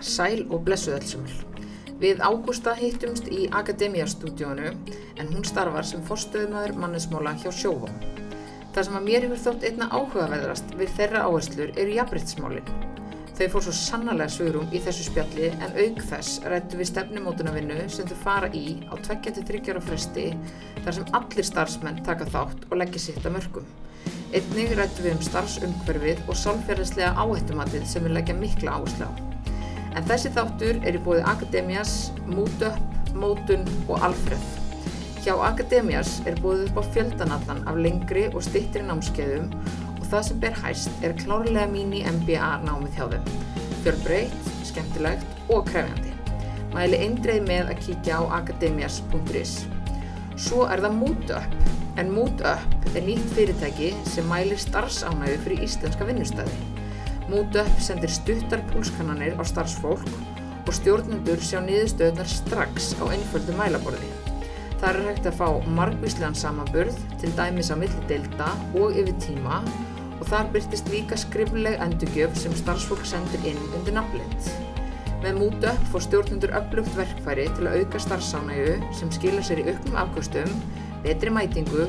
Sæl og blessuð allsumul. Við Ágústa hittumst í Akademíastúdíónu en hún starfar sem forstöðumæður mannesmála hjá Sjóvá. Það sem að mér hefur þótt einna áhugaverðast við þeirra áherslur eru jafnbryttsmálinn. Þau fór svo sannarlega svörum í þessu spjalli en auk þess rættu við stefnumótunavinnu sem þau fara í á 23 ára fresti þar sem allir starfsmenn taka þátt og leggja sitt að mörgum. Einnig rættu við um starfsumhverfið og sálfjörðislega áhættumatið sem við leggja mikla áherslu á. En þessi þáttur er í bóði Akademias, Mútöpp, Mótun og Alfreð. Hjá Akademias er búið upp á fjöldanallan af lengri og stittri námskeiðum og það sem ber hæst er klárlega mín í MBA námið hjá þeim. Fjölbreytt, skemmtilegt og krefjandi. Mæli eindreið með að kíkja á akademias.is. Svo er það Mútöpp, en Mútöpp er nýtt fyrirtæki sem mælir starfsánægu fyrir íslenska vinnustæði. Mútöpp sendir stuttar púlskannanir á starfsfólk og stjórnendur sjá niðurstöðunar strax á einföldu mælaborði. Það er hægt að fá margvíslegan samanburð, til dæmis á milli delta og yfir tíma og þar byrtist líka skrifleg endurgjöf sem starfsfólk sendur inn undir nafnlind. Með Mútöpp fór stjórnendur upplugt verkfæri til að auka starfsánægu sem skilur sér í auknum afkvöstum, betri mætingu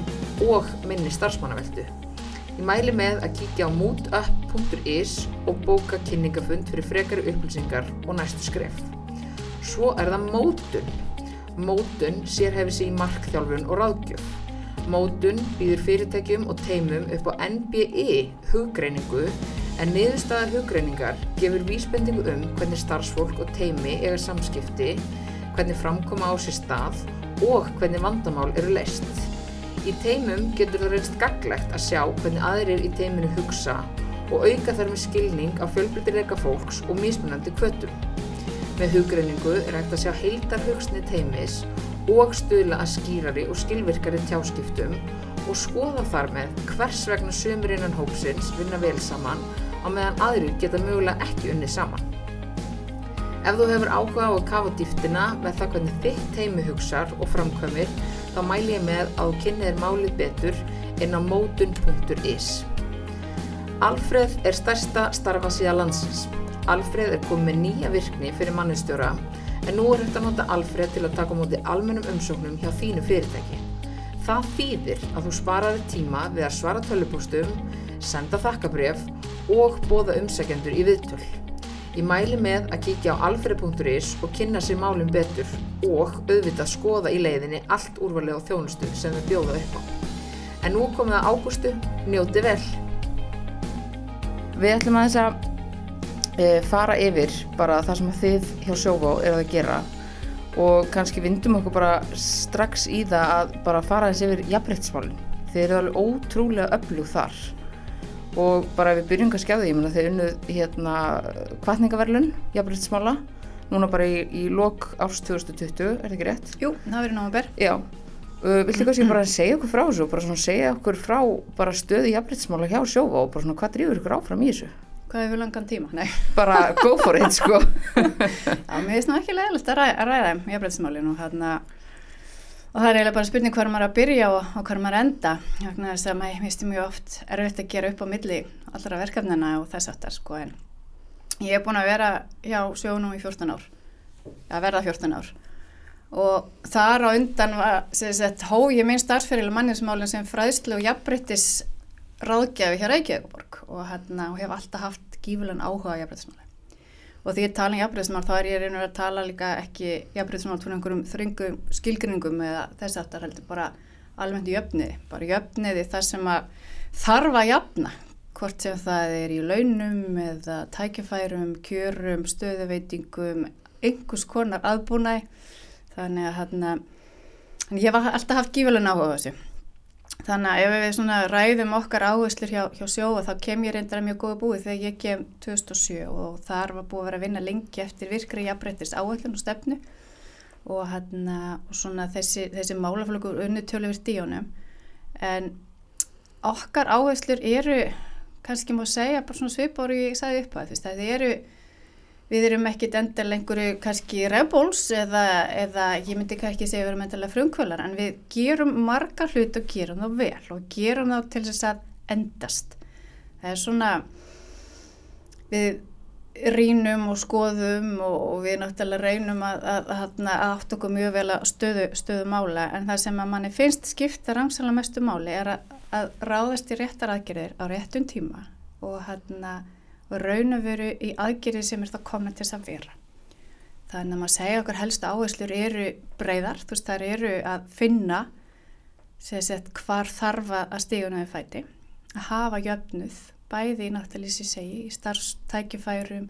og minni starfsmannaveldu. Ég mæli með að kíkja á moodup.is og bóka kynningafund fyrir frekari upplýsingar og næstu skref. Svo er það mótun. Mótun sér í markþjálfun og ráðgjöf. Mótun býður fyrirtækjum og teimum upp á NBE huggreiningu en niðurstaða huggreiningar gefur vísbendingu um hvernig starfsfólk og teimi eiga samskipti, hvernig framkoma á sér stað og hvernig vandamál eru leist. Í teimum getur það reynst gaglegt að sjá hvernig aðrir í teiminu hugsa og auka þar með skilning á fjölbreytileika fólks og mismunandi kvötum. Með hugreiningu er hægt að sjá heildar hugsni teimis og stuðla að skýrari og skilvirkari tjáskiptum og skoða þar með hvers vegna sömur innan hópsins vinna vel saman á meðan aðrir geta mögulega ekki unnið saman. Ef þú hefur áhuga á að kafa dýftina með það hvernig þitt teimi hugsar og framkvæmir þá mæl ég með að kynnið málið betur inn á mótun.is. Alfreð er stærsta starfasíða landsins. Alfreð er komið með nýja virkni fyrir mannustjóra en nú er hægt að nota Alfreð til að taka móti almennum umsóknum hjá þínu fyrirtæki. Það þýðir að þú sparaði tíma við að svara tölupóstum, senda þakkabref og bóða umsækjendur í viðtöl. Ég mæli með að kíkja á alfreð.is og kynna sér málum betur og auðvitað skoða í leiðinni allt úrvalega á þjónustu sem við bjóða upp á. En nú komið að ágústu, njóti vel! Við ætlum aðeins að e, fara yfir bara það sem þið hjá Sjóvá eru að gera og kannski vindum okkur bara strax í það að bara fara aðeins yfir jafnbryttsmálinn. Þið eru alveg ótrúlega öflug þar og bara við byrjum kannski á því, ég að þið unnuð hérna kvartningaverlun jafnbryttsmála núna bara í, í lok árs 2020, er það ekki rétt? Jú, það verið náma ber. Já, uh, viltu kannski bara segja okkur frá þessu bara svona segja okkur frá bara stöðu jafnbryttsmála hjá Sjóvá og bara svona hvað drýfur ykkur áfram í þessu? Hvað hefur langan tíma? Nei. Bara go for it, sko. Já, mér finnst nú ekki leiðilegt að ræða, ræða um jafnbryttsmálinu og hérna og það er eiginlega bara spurning hvað maður að byrja og, og hvað maður að enda. Þannig að þess að maður misti mjög oft erfitt að gera upp á milli allra verkefnina og þess aftar sko en ég hef búin að vera hjá sjónum í 14 ár. Að verða 14 ár. Og þar á undan var sett, hó ég minn starfsferil manninsmálinn sem fræðslu og jafnbryttis ráðgjafi hjá Reykjavík og hérna og hef alltaf haft gífulegan áhuga á jafnbryttismáli og því ég tala um jafnbrytismál þá er ég reynur að tala líka ekki jafnbrytismál fyrir einhverjum þröngum skilgrinningum eða þess aftar heldur bara almennt jöfniði, bara jöfniði það sem að þarf að jafna hvort sem það er í launum eða tækifærum, kjörum, stöðuveitingum, einhvers konar aðbúnæ þannig að hérna, ég hef alltaf haft gífurlega náhuga á þessu Þannig að ef við ræðum okkar áherslur hjá, hjá sjóa þá kem ég reyndar að mjög góða búið þegar ég kem 2007 og þar var búið að vera að vinna lengi eftir virkri jafnbreytist áherslun og stefnu og, hana, og svona þessi, þessi málaflöku unni tölur díunum en okkar áherslur eru kannski má segja bara svona svipáru ég sagði upp að það eru við erum ekkit endal einhverju kannski rebels eða, eða ég myndi ekki segja við erum endalega frumkvölar en við gerum marga hlut og gerum þá vel og gerum þá til þess að endast. Það er svona við rínum og skoðum og, og við náttúrulega reynum að, að, að, að átt okkur mjög vel að stöðu, stöðu mála en það sem að manni finnst skipta rangsalega mestu máli er að ráðast í réttar aðgerðir á réttum tíma og hérna raun og veru í aðgerði sem er það komin til þess að vera. Þannig að maður segja okkur helsta áherslur eru breyðar, þú veist þar eru að finna sett, hvar þarfa að stíguna við fæti, að hafa jöfnuð bæði í náttúrulega segi, í starfstækifærum,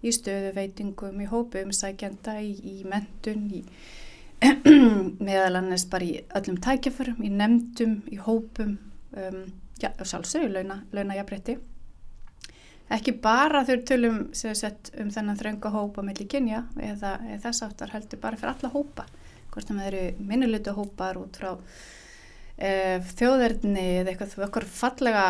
í stöðuveitingum, í hópum sækjanda, í, í mentun, í meðal annars bara í öllum tækifærum, í nefndum, í hópum, um, já, sjálfsögur, launa, launa jafnrétti. Ekki bara þau tölum sett, um þennan þrönga hópa melli kynja eða, eða þess aftar heldur bara fyrir alla hópa. Hvort það eru minnuletu hópar út frá e, þjóðverðni eða eitthvað, eitthvað fallega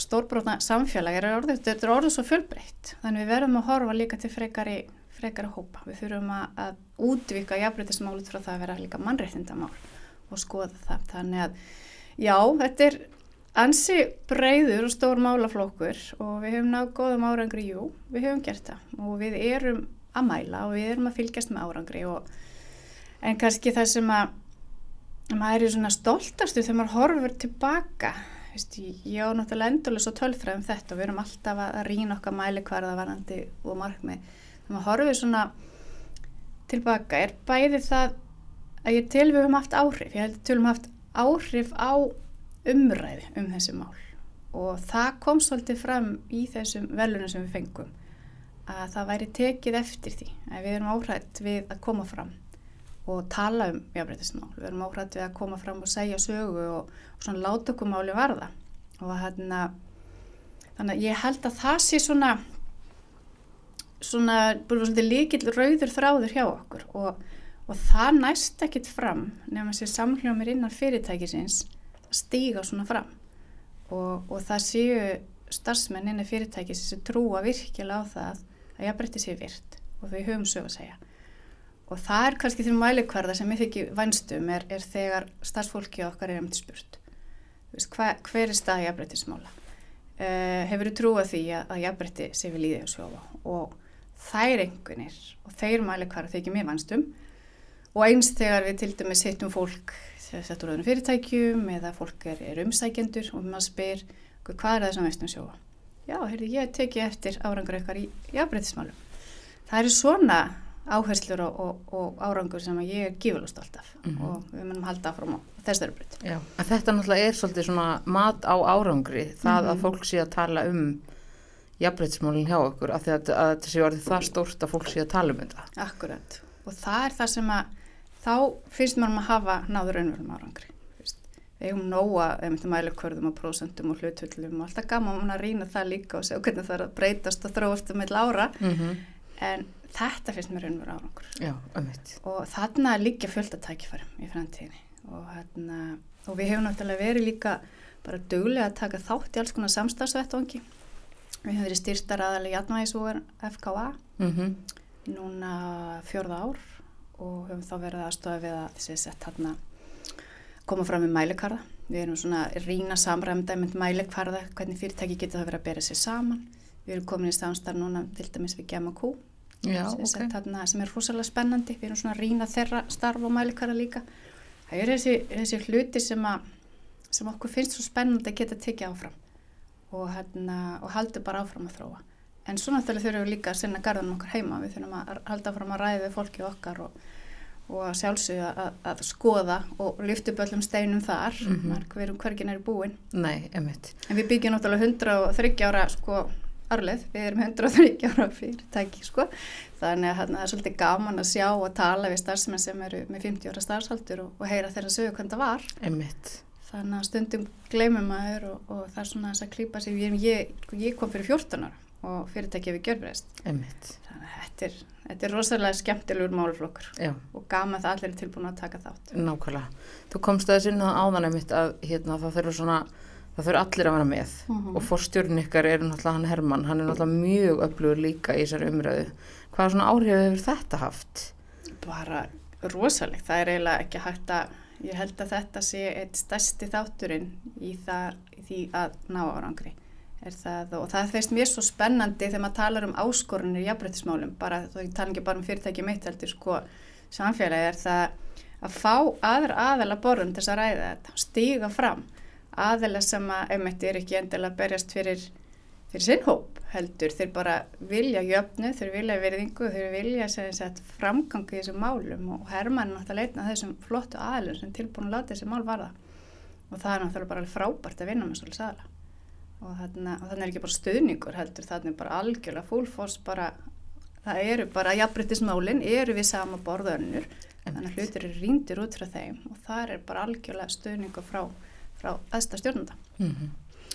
stórbrotna samfélag er orðið, þetta er orðið svo fjölbreytt. Þannig við verðum að horfa líka til frekari frekari hópa, við þurfum að, að útvika jafnbreytismálut frá það að vera líka mannreittindamál og skoða það. Þannig að já, þetta er ansi breyður og stór málaflokkur og við hefum náðu góðum árangri, jú, við hefum gert það og við erum að mæla og við erum að fylgjast með árangri og en kannski það sem að maður er svona stoltastu þegar maður horfur tilbaka Vist, ég á náttúrulega endurlega svo tölfræðum þetta og við erum alltaf að rýna okkar mælikvarða varandi og markmið. Þannig að horfið svona tilbaka er bæði það að ég til við höfum haft áhrif. Ég held til við höfum haft áhrif á umræði um þessi mál og það kom svolítið fram í þessum velunum sem við fengum að það væri tekið eftir því að við erum áhrætt við að koma fram og tala um jafnbreytismál. Við erum áhrætt við að koma fram og segja sögu og, og svona láta okkur máli varða. Og hérna, þannig að ég held að það sé svona, svona, svolítið líkil rauður þráður hjá okkur og, og það næst ekkit fram nefnum að sé samhljómir innan fyrirtækisins stíga svona fram. Og, og það séu starfsmenn innan fyrirtækisins sem trúa virkilega á það að jafnbreytti sé virt og við höfum sög að segja. Og það er kannski því mælikvarða sem ég þykki vænstum er, er þegar starfsfólki okkar er til spurt. Hva, hver er stað jafnbrettismála uh, eh, hefur þú trúið því að, að jafnbretti sé við líðið og sjófa og þær engunir og þeir mælikvarða þykir mér vænstum og eins þegar við til dæmis hittum fólk settur öðrum fyrirtækjum eða fólk er, er umsækjendur og maður spyr hvað er það sem veistum sjófa já, heyrði, ég teki eftir árangur eitthvað í jafnbrettismálum það eru svona áherslur og, og, og árangur sem ég er gífurlega stolt af mm -hmm. og við munum halda áfram á þessari breytt. Já, en þetta náttúrulega er svolítið svona mat á árangri það mm -hmm. að fólk sé að tala um jafnbreytismólinn hjá okkur að þetta sé orðið það stórt að fólk sé að tala um þetta. Akkurat og það er það sem að þá finnst maður að hafa náður raunverðum árangri. Við hefum nóga, ef við að mæla og prósentum og hlutvöldum og alltaf gaman að rýna það líka og segja hvernig það er að breytast og þróast um eitthvað ára mm -hmm. en þetta finnst mér raunveru árangur Já, og þarna er líka fullt að tækifærum í framtíðinni og, hérna, og við hefum náttúrulega verið líka bara dögulega að taka þátt í alls konar samstagsvettvangi við hefum verið styrtar aðalega játnvægisúar FKA mm -hmm. núna fjörða ár og hefum þá verið aðstofa við að þessi sett hérna koma fram með mælekarða við erum svona rína samræmda með mælekarða hvernig fyrirtæki getur það verið að bera sér saman. Við erum komin í samstarf núna til dæmis við GMQ Já, sem, okay. þarna, sem er húsalega spennandi. Við erum svona rína þeirra starf og mælikara líka. Það eru þessi, þessi hluti sem, að, sem okkur finnst svo spennandi að geta tekið áfram og, hérna, og haldi bara áfram að þróa en svo náttúrulega þurfum við líka að sinna garðanum okkar heima við þurfum að halda áfram að ræða við fólki okkar og, og sjálfsögja að, að skoða og lyftu böllum steinum þar. Mm -hmm. erum hvergin er búin. Nei, en við byggjum náttúrulega 130 ára sko árleð, við erum 130 ára fyrirtæki sko, þannig að það er svolítið gaman að sjá og tala við starfsmenn sem eru með 50 ára starfsaldur og, og heyra þeirra sögu hvernig það var. Einmitt. þannig að stundum gleymum maður og, og það er svona þess að klýpa sig. Ég, ég, ég kom fyrir 14 ára og fyrirtæki hefur gjörbreyst. Þetta þetta er rosalega skemmtilegur máluflokkur Já. og gaman það allir er tilbúin að taka þátt. Nákvæmlega, þú komst að sinna áðan einmitt að hérna, það þurfa svona það þurfa allir að vera með. Mm -hmm. og fórstjórn ykkar er náttúrulega hann Herman hann er náttúrulega mjög öflugur líka í þessari umræðu. Hvaða svona áhrif hefur þetta haft? Bara rosalegt, það er eiginlega ekki hægt að ég held að þetta sé eitt stærsti þátturinn í, það, í því að ná árangri það, og það feist mér svo spennandi þegar maður talar um áskorunir í jafnbryttismálum, bara þá tala ekki bara um fyrirtæki mitt heldur sko samfélagi er það að fá aðra aðela borðum til þess að ræða þetta, stíga fram. Aðela sem að einmitt er ekki endilega berjast fyrir, fyrir sinn hóp heldur, þeir bara vilja jöfnu, þeir vilja verðingu, þeir vilja sagt, framgangi í þessum málum og Herman er náttúrulega leitna þessum flottu aðelum sem tilbúin að láta þessi mál varða. Og það er náttúrulega bara frábært að vinna með svolítið aðela og þannig er ekki bara stöðningur heldur, þannig er bara algjörlega fúlfoss bara, það eru bara jafnbryttismálinn, eru við sama borðönnur þannig að hlutir eru ríndir út frá þeim og það er bara algjörlega stöðningur frá, frá aðsta stjórnanda. Mm -hmm.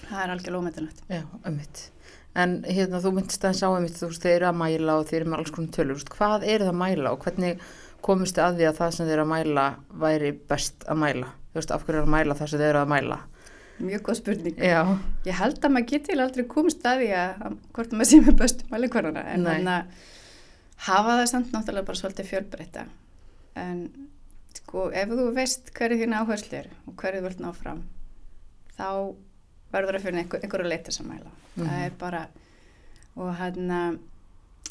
það er algjörlega ómyndilegt Já, ömmit En hérna þú myndist að sjá einmitt þú veist þeir eru að mæla og þeir eru með alls konar tölur hvað eru það að mæla og hvernig komist þið að því að það sem þeir eru að mæla væri best að mæla? Þú veist af hverju eru að mæla það sem þeir eru að mæla Mjög góð spurning. Já. Ég held að maður geti aldrei komist að því að hvort maður sé með bestu mælikvarana en þannig að hafa það samt náttúrulega bara svolítið fjölbreytta. En sko ef þú veist hverju þín áherslu er og hverju þú vilt ná fram þá verður það að finna einhver, einhverju leita sem mæla. Mm -hmm. Það er bara og hann að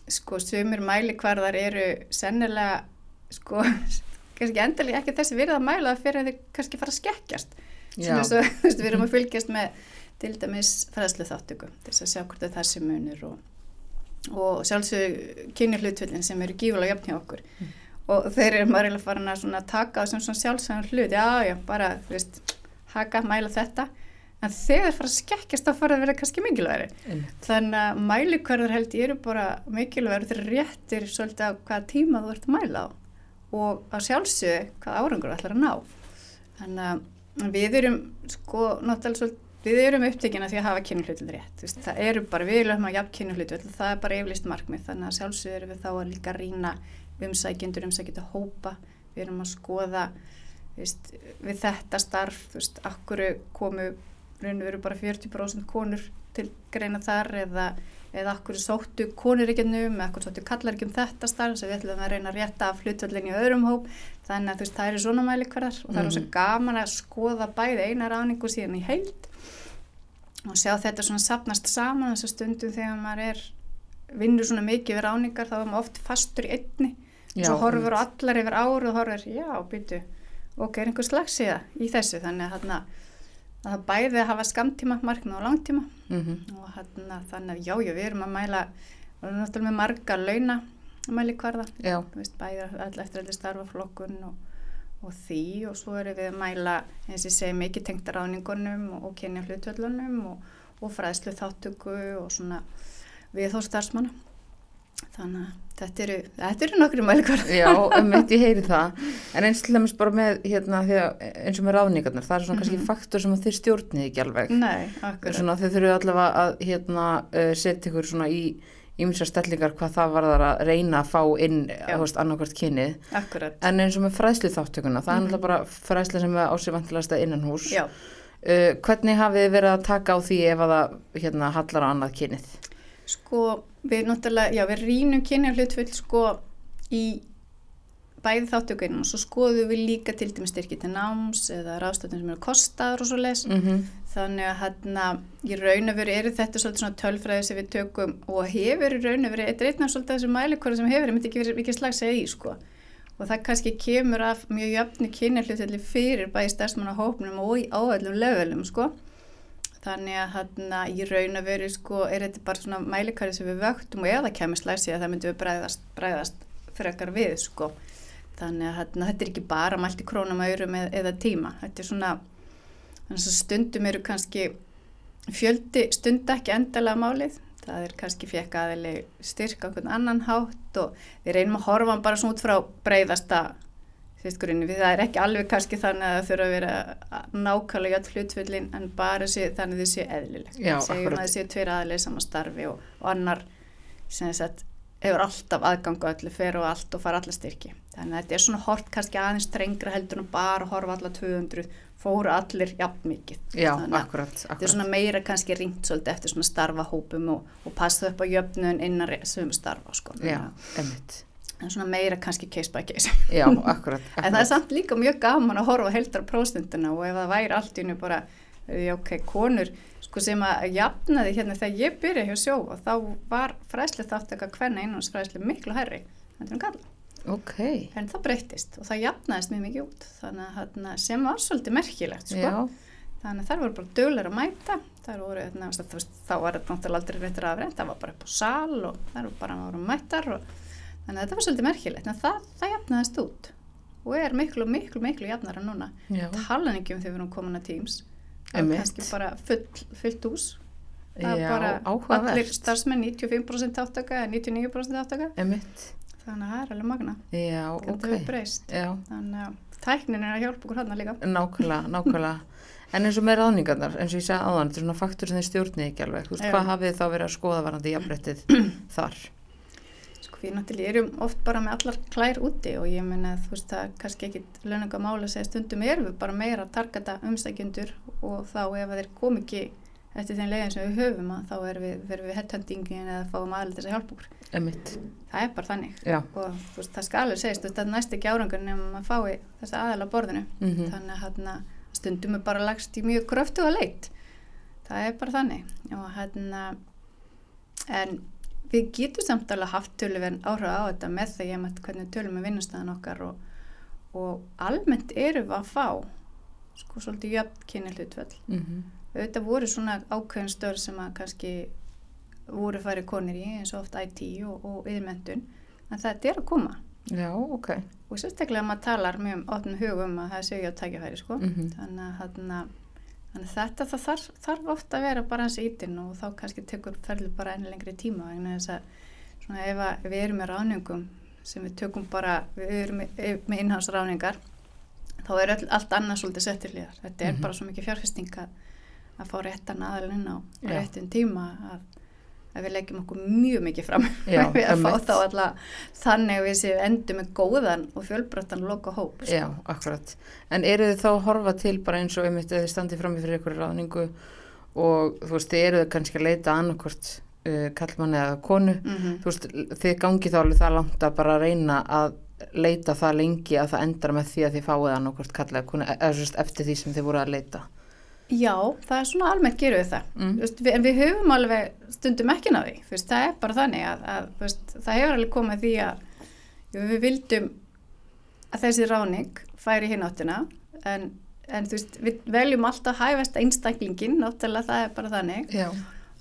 sko sumir mælikvarðar eru sennilega sko kannski endilega ekki þessi virða mæla fyrir að þið kannski fara að skekkjast Svo, við erum að fylgjast með til dæmis fræðslu þáttöku til að sjá hvort það sé munur og, og sjálfsög kynir hlutvillin sem eru gífulega jöfn hjá okkur. Mm. og þeir eru að fara að taka á sem sjálfsögum hlut. Já já, bara, þú veist, haka, mæla þetta. En þegar fara að skekkjast þá fara að vera kannski mikilværi mm. þannig að mælikvarður held ég eru bara mikilværi þeir réttir svolítið á hvaða tíma þú ert að mæla á og að sjálfsög hvað árangur ætlar að ná. Þannig að Við erum sko náttúrulega við erum upptekina því að hafa kynnuhlutul rétt það eru bara, við erum að jafn kynnuhlutul það er bara yfirlist markmið þannig að sjálfsögur erum við þá að líka rýna umsækjendur, umsækjendur hópa við erum að skoða vist, við þetta starf vist, akkur komu raun og veru bara 40% konur til greina þar eða eða okkur sóttu konur ekki um eða okkur sóttu kallar ekki um þetta starf sem við ætlum að reyna að rétta af hlutvöldin í öðrum hóp. Þannig að þú veist það eru svona mælikvarðar og það er ósað mm. gaman að skoða bæði eina ráningu síðan í heild. Og sjá þetta svona sapnast saman þessar stundum þegar maður er vinnur svona mikið við ráningar þá er maður oft fastur í einni. Og svo horfur og allar yfir áru og horfur já, býtu, ok, er einhver slags í þessu, þannig að að það bæði að hafa skamtíma markmið og langtíma. Mm -hmm. og hana, þannig að jájá við erum að mæla við erum náttúrulega með marga launa að mæli hverða bæði alltaf eftir allir starfaflokkun og, og því. Og svo erum við að mæla eins og segja mikið tengta ráningunum og, og kynja hlutvöldunum og, og fræðslu þáttöku og svona við þó starfsmanna þannig að þetta eru, þetta eru nokkru mælkvar Já, um eitt ég heyri það en eins til dæmis bara með hérna, eins og með ráðningarnar, það er svona mm -hmm. kannski mhm. faktor sem þeir stjórnið ekki alveg Nei, svona, Þeir þurfu allavega að hérna, uh, setja ykkur svona í ímsa stellingar hvað það var þar að reyna að fá inn annarkvært kynið Akkurat. en eins og með fræðslu þáttökuna það mm -hmm. er náttúrulega bara fræðslu sem er ásifandilast að innan hús uh, hvernig hafið þið verið að taka á því ef að það hérna, hallar á annað kynið? Sko við náttúrulega, já við rínum kynja hlutfull sko í bæði þáttökunum og svo skoðum við líka til dæmis styrki til náms eða ráðstöðum sem eru kostaður og svo les mm -hmm. þannig að hérna í raun og veru eru þetta svolítið svona tölfræði sem við tökum og hefur í raun og veru eitt reitna svolítið þessu mælikværi sem hefur, ég myndi ekki verið mikið slags að í sko. Og það kannski kemur af mjög jöfnu kynja hlutfulli fyrir bæði stærsmanna hópnum og í áöllum levelum sko Þannig að hérna í raun að veru sko er þetta bara svona mælikari sem við vöktum og eða kemur slæsi að það myndum við bræðast, bræðast frekar við sko. Þannig að hérna, þetta er ekki bara mælt í krónum að örum eð, eða tíma. Þetta er svona, þannig að stundum eru kannski fjöldi, stund ekki endalega málið. Það er kannski fekk aðeins styrka okkur annan hátt og við reynum að horfa bara svona út frá bræðasta Grunni, það er ekki alveg kannski þannig að það þurfa að vera nákvæmlega hlutfyllin en bara sé, þannig að þið séu eðlileg segjum að þið séu tveir aðlega saman starfi og, og annar sagt, hefur alltaf aðgangu öllu fer og allt og fara alla styrki. Þannig að þetta er svona hort kannski aðeins strengra heldur en bara horfa alla 200 fóru allir jafn mikið. Já, akkurat, akkurat. þetta er svona meira kannski ringt svolítið eftir svona starfahópum og, og passa upp á jöfnun innan sem starfa sko. Já, emitt svona meira kannski case by case Já, akkurat, akkurat. en það er samt líka mjög gaman að horfa heldra próstundina og ef það væri allt í nú bara ok, konur sko sem að jafnaði hérna þegar ég byrja hjá sjó og þá var fræsli þáttaka hvernig einhansfræsli miklu herri en kalla. Ok. En það breytist og það jafnaðist mjög mikið út þannig að hérna, sem var svolítið merkilegt sko. Já, Þannig að þær voru bara dögulega að mæta, voru, hérna, veist, þá var þetta náttúrulega aldrei réttir afrænt, það var bara upp á sal og þær voru bara voru mættar og þannig að þetta var svolítið merkilegt, en það, það jafnaðist út og er miklu, miklu, miklu jafnara núna. Talan ekki um þegar við erum komin að Teams, það er kannski bara full, fullt hús, það er bara áhugavert. allir starfsmenn 95% áttaka eða 99% áttaka, Emitt. þannig að það er alveg magna, Já, þetta ok. hefur breyst, Já, þannig að tæknin er að hjálpa okkur hann líka. nákvæmlega, nákvæmlega. En eins og með ráðningarnar, eins og ég sagði áðan, þetta er svona faktur sem þið stjórnið ekki alveg. Þú veist, hvað hafið þá verið að skoða varandi jafnbrettið þar? Við náttúrulega erum oft bara með allar klær úti og ég menna þú veist það er kannski ekkit löninga mála að segja stundum erum við bara meira að targeta umstækjundur og þá ef þeir kom ekki eftir þeim leiðin sem við höfum að þá erum við, við headhuntingin eða fáum aðlega þess að hjálpa. Emitt. Það er bara þannig Já. og veist það skal alveg veist það er næst ekki árangur nefnum að fái þess aðalega borðinu Mm þannig að hérna, stundum er bara lagst í mjög kröftu og leitt það er bara þannig og hérna en við getum samt alveg haft töluvern áhrif á þetta með því að hvernig við tölum með vinnustæðan okkar og, og almennt erum við að fá sko svolítið jöfn kynni hlutvöld -hmm. auðvitað voru svona ákveðin stör sem að kannski voru farið konir í eins og oft IT og, og yðurmentun en þetta er að koma Já, ok. og sérstaklega maður talar mjög um opnum hugum að það séu á tækifæri sko. Mm þannig að þannig þetta það þarf, þarf ofta að vera bara hans ítinn og þá kannski tekur ferli bara enn lengri tíma vegna þess að svona ef, að, við erum með ráningum sem við tökum bara, við erum með, með innhansráningar þá er öll, allt annað svolítið settir hlýðar þetta er Mhm. bara svo mikið fjárfesting að, að fá réttan aðalinn á, réttum tíma að, að við leggjum okkur mjög mikið fram Já, við að fá þá alla þannig að við séum endur með góðan og fjölbröttan loka hóp sko. Já, akkurat. En eru þið þá að horfa til bara eins og einmitt að þið standið fram fyrir ykkur ráðningu og þú veist, þið eru þið kannski að leita annarkvort uh, kallmann eða konu. Mhm. Þú veist, þið gangi þá alveg það langt að bara reyna að leita það lengi að það endar með því að þið fáið annarkvort kall eða konu, eða þú veist, eftir því sem þið voru að leita. Já, það er svona almennt gerum við það. Mm. Veist, við, en við höfum alveg stundum ekki náði veist, það er bara þannig að, að veist, það hefur alveg komið því að jú, við vildum að þessi ráning færi hinn áttina en, en við veljum alltaf hæfast einstaklingin, náttúrulega það er bara þannig. Já.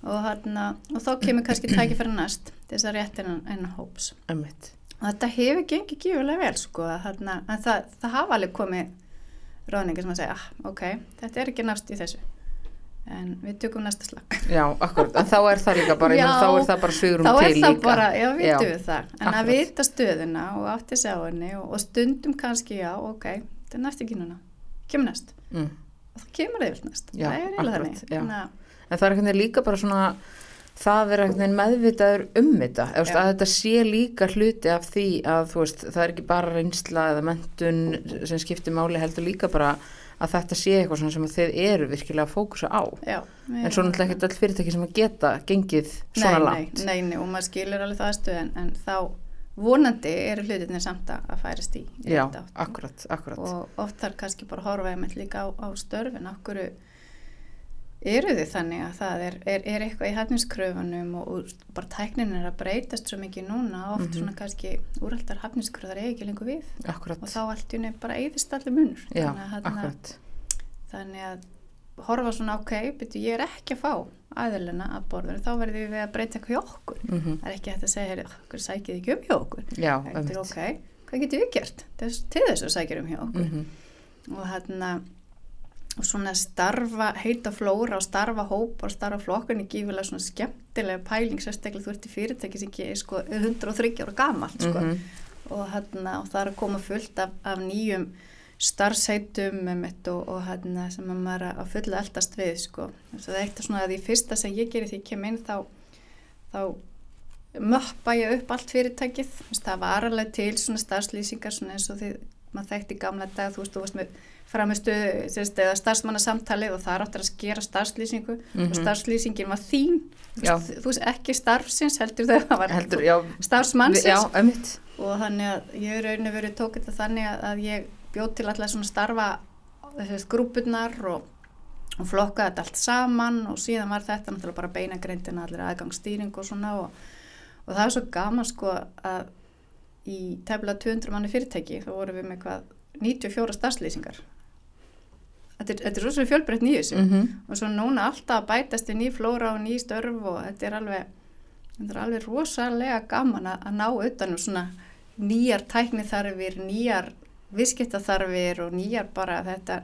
og, hana, og þá kemur kannski tækifæri næst til þess að rétt enn, enn hóps. Þetta hefur gengið gífulega vel sko, að þarna, en það, það hafa alveg komið ráningar sem að segja, ah, ok, þetta er ekki nást í þessu en við tökum næsta slag Já, akkurat. En þá er það líka bara, Já, þá er það bara svigurum til líka. bara, já, vitum við það en akkurat. að vita stöðuna og átti sig á henni og, og stundum kannski, já, ok þetta er næst ekki núna, kemur næst Mm. og það kemur yfir næst, Já, það er eiginlega þannig En það er líka bara svona það er veginn meðvitaður um þetta. Eða, að þetta sé líka hluti af því að þú veist, það er ekki bara reynsla eða mentun sem skiptir máli heldur líka bara að þetta sé eitthvað sem þið eru virkilega að fókusa á. Já, en svo náttúrulega ekkert öll fyrirtæki sem að geta gengið svona nei, langt. nei, nei, og maður skilur alveg það stöð en, en þá vonandi eru hlutinni samt að færast í Já, akkurat, akkurat. Og oft þarf kannski bara að horfa einmitt líka á, á störfin. Okkur eru þið þannig að það er, er, er eitthvað í hafninskröfunum og, og bara tæknin er að breytast svo mikið núna oft Mhm. svona kannski úraldar hafninskröðar er ekki lengur við. Akkurat, og þá allt í unni bara eyðist allir munur. Já, þannig, að, þannig að horfa svona ok, byrju ég er ekki að fá aðilina að borðinu, þá verðum við að breyta eitthvað hjá okkur. Mm það er ekki hægt að segja, okkur sækið ekki um hjá okkur. Já, einmitt. ok, hvað getum við gert? Þess, til þessu sækjum hjá okkur? Mhm. og hérna svona starfa, heita flóra og starfa hóp og starfa flokkun er gífilega svona skemmtilega pæling sérstaklega þú ert í fyrirtæki sem ekki er sko 103 ára gamalt sko Mhm. og, hérna, og það er að koma fullt af, af nýjum um þetta og, og hérna sem að maður er að fulla eldast við sko. Það er eitt svona að því fyrsta sem ég gerir því ég kem inn þá, þá möppa ég upp allt fyrirtækið það var alveg til svona starfslýsingar svona eins og því maður þekkti gamla dag þú veist, þú veist með framistuðu sérst, eða starfsmannasamtalið og það er áttur að skera starfslýsingu Mhm. og starfslýsingin var þín. Veist, þú veist ekki starfsins heldur þau að var Heldur, já. starfsmannsins. Já, og þannig að ég er raun og verið tók þetta þannig að, að ég bjóð til alltaf svona starfa grúpunar og, og flokkaði þetta allt saman og síðan var þetta náttúrulega bara beinagrindina allir aðgangsstýring og svona og, og það er svo gaman sko að í tefla 200 manni fyrirtæki þá vorum við með hvað 94 starfslýsingar þetta er, þetta er rosalega fjölbreytt nýjus mm -hmm. og svo núna alltaf bætast í ný flóra og ný störf og þetta er alveg þetta er alveg rosalega gaman að, að ná utanum svona nýjar tækniþarfir, nýjar viðskiptaþarfir og nýjar bara þetta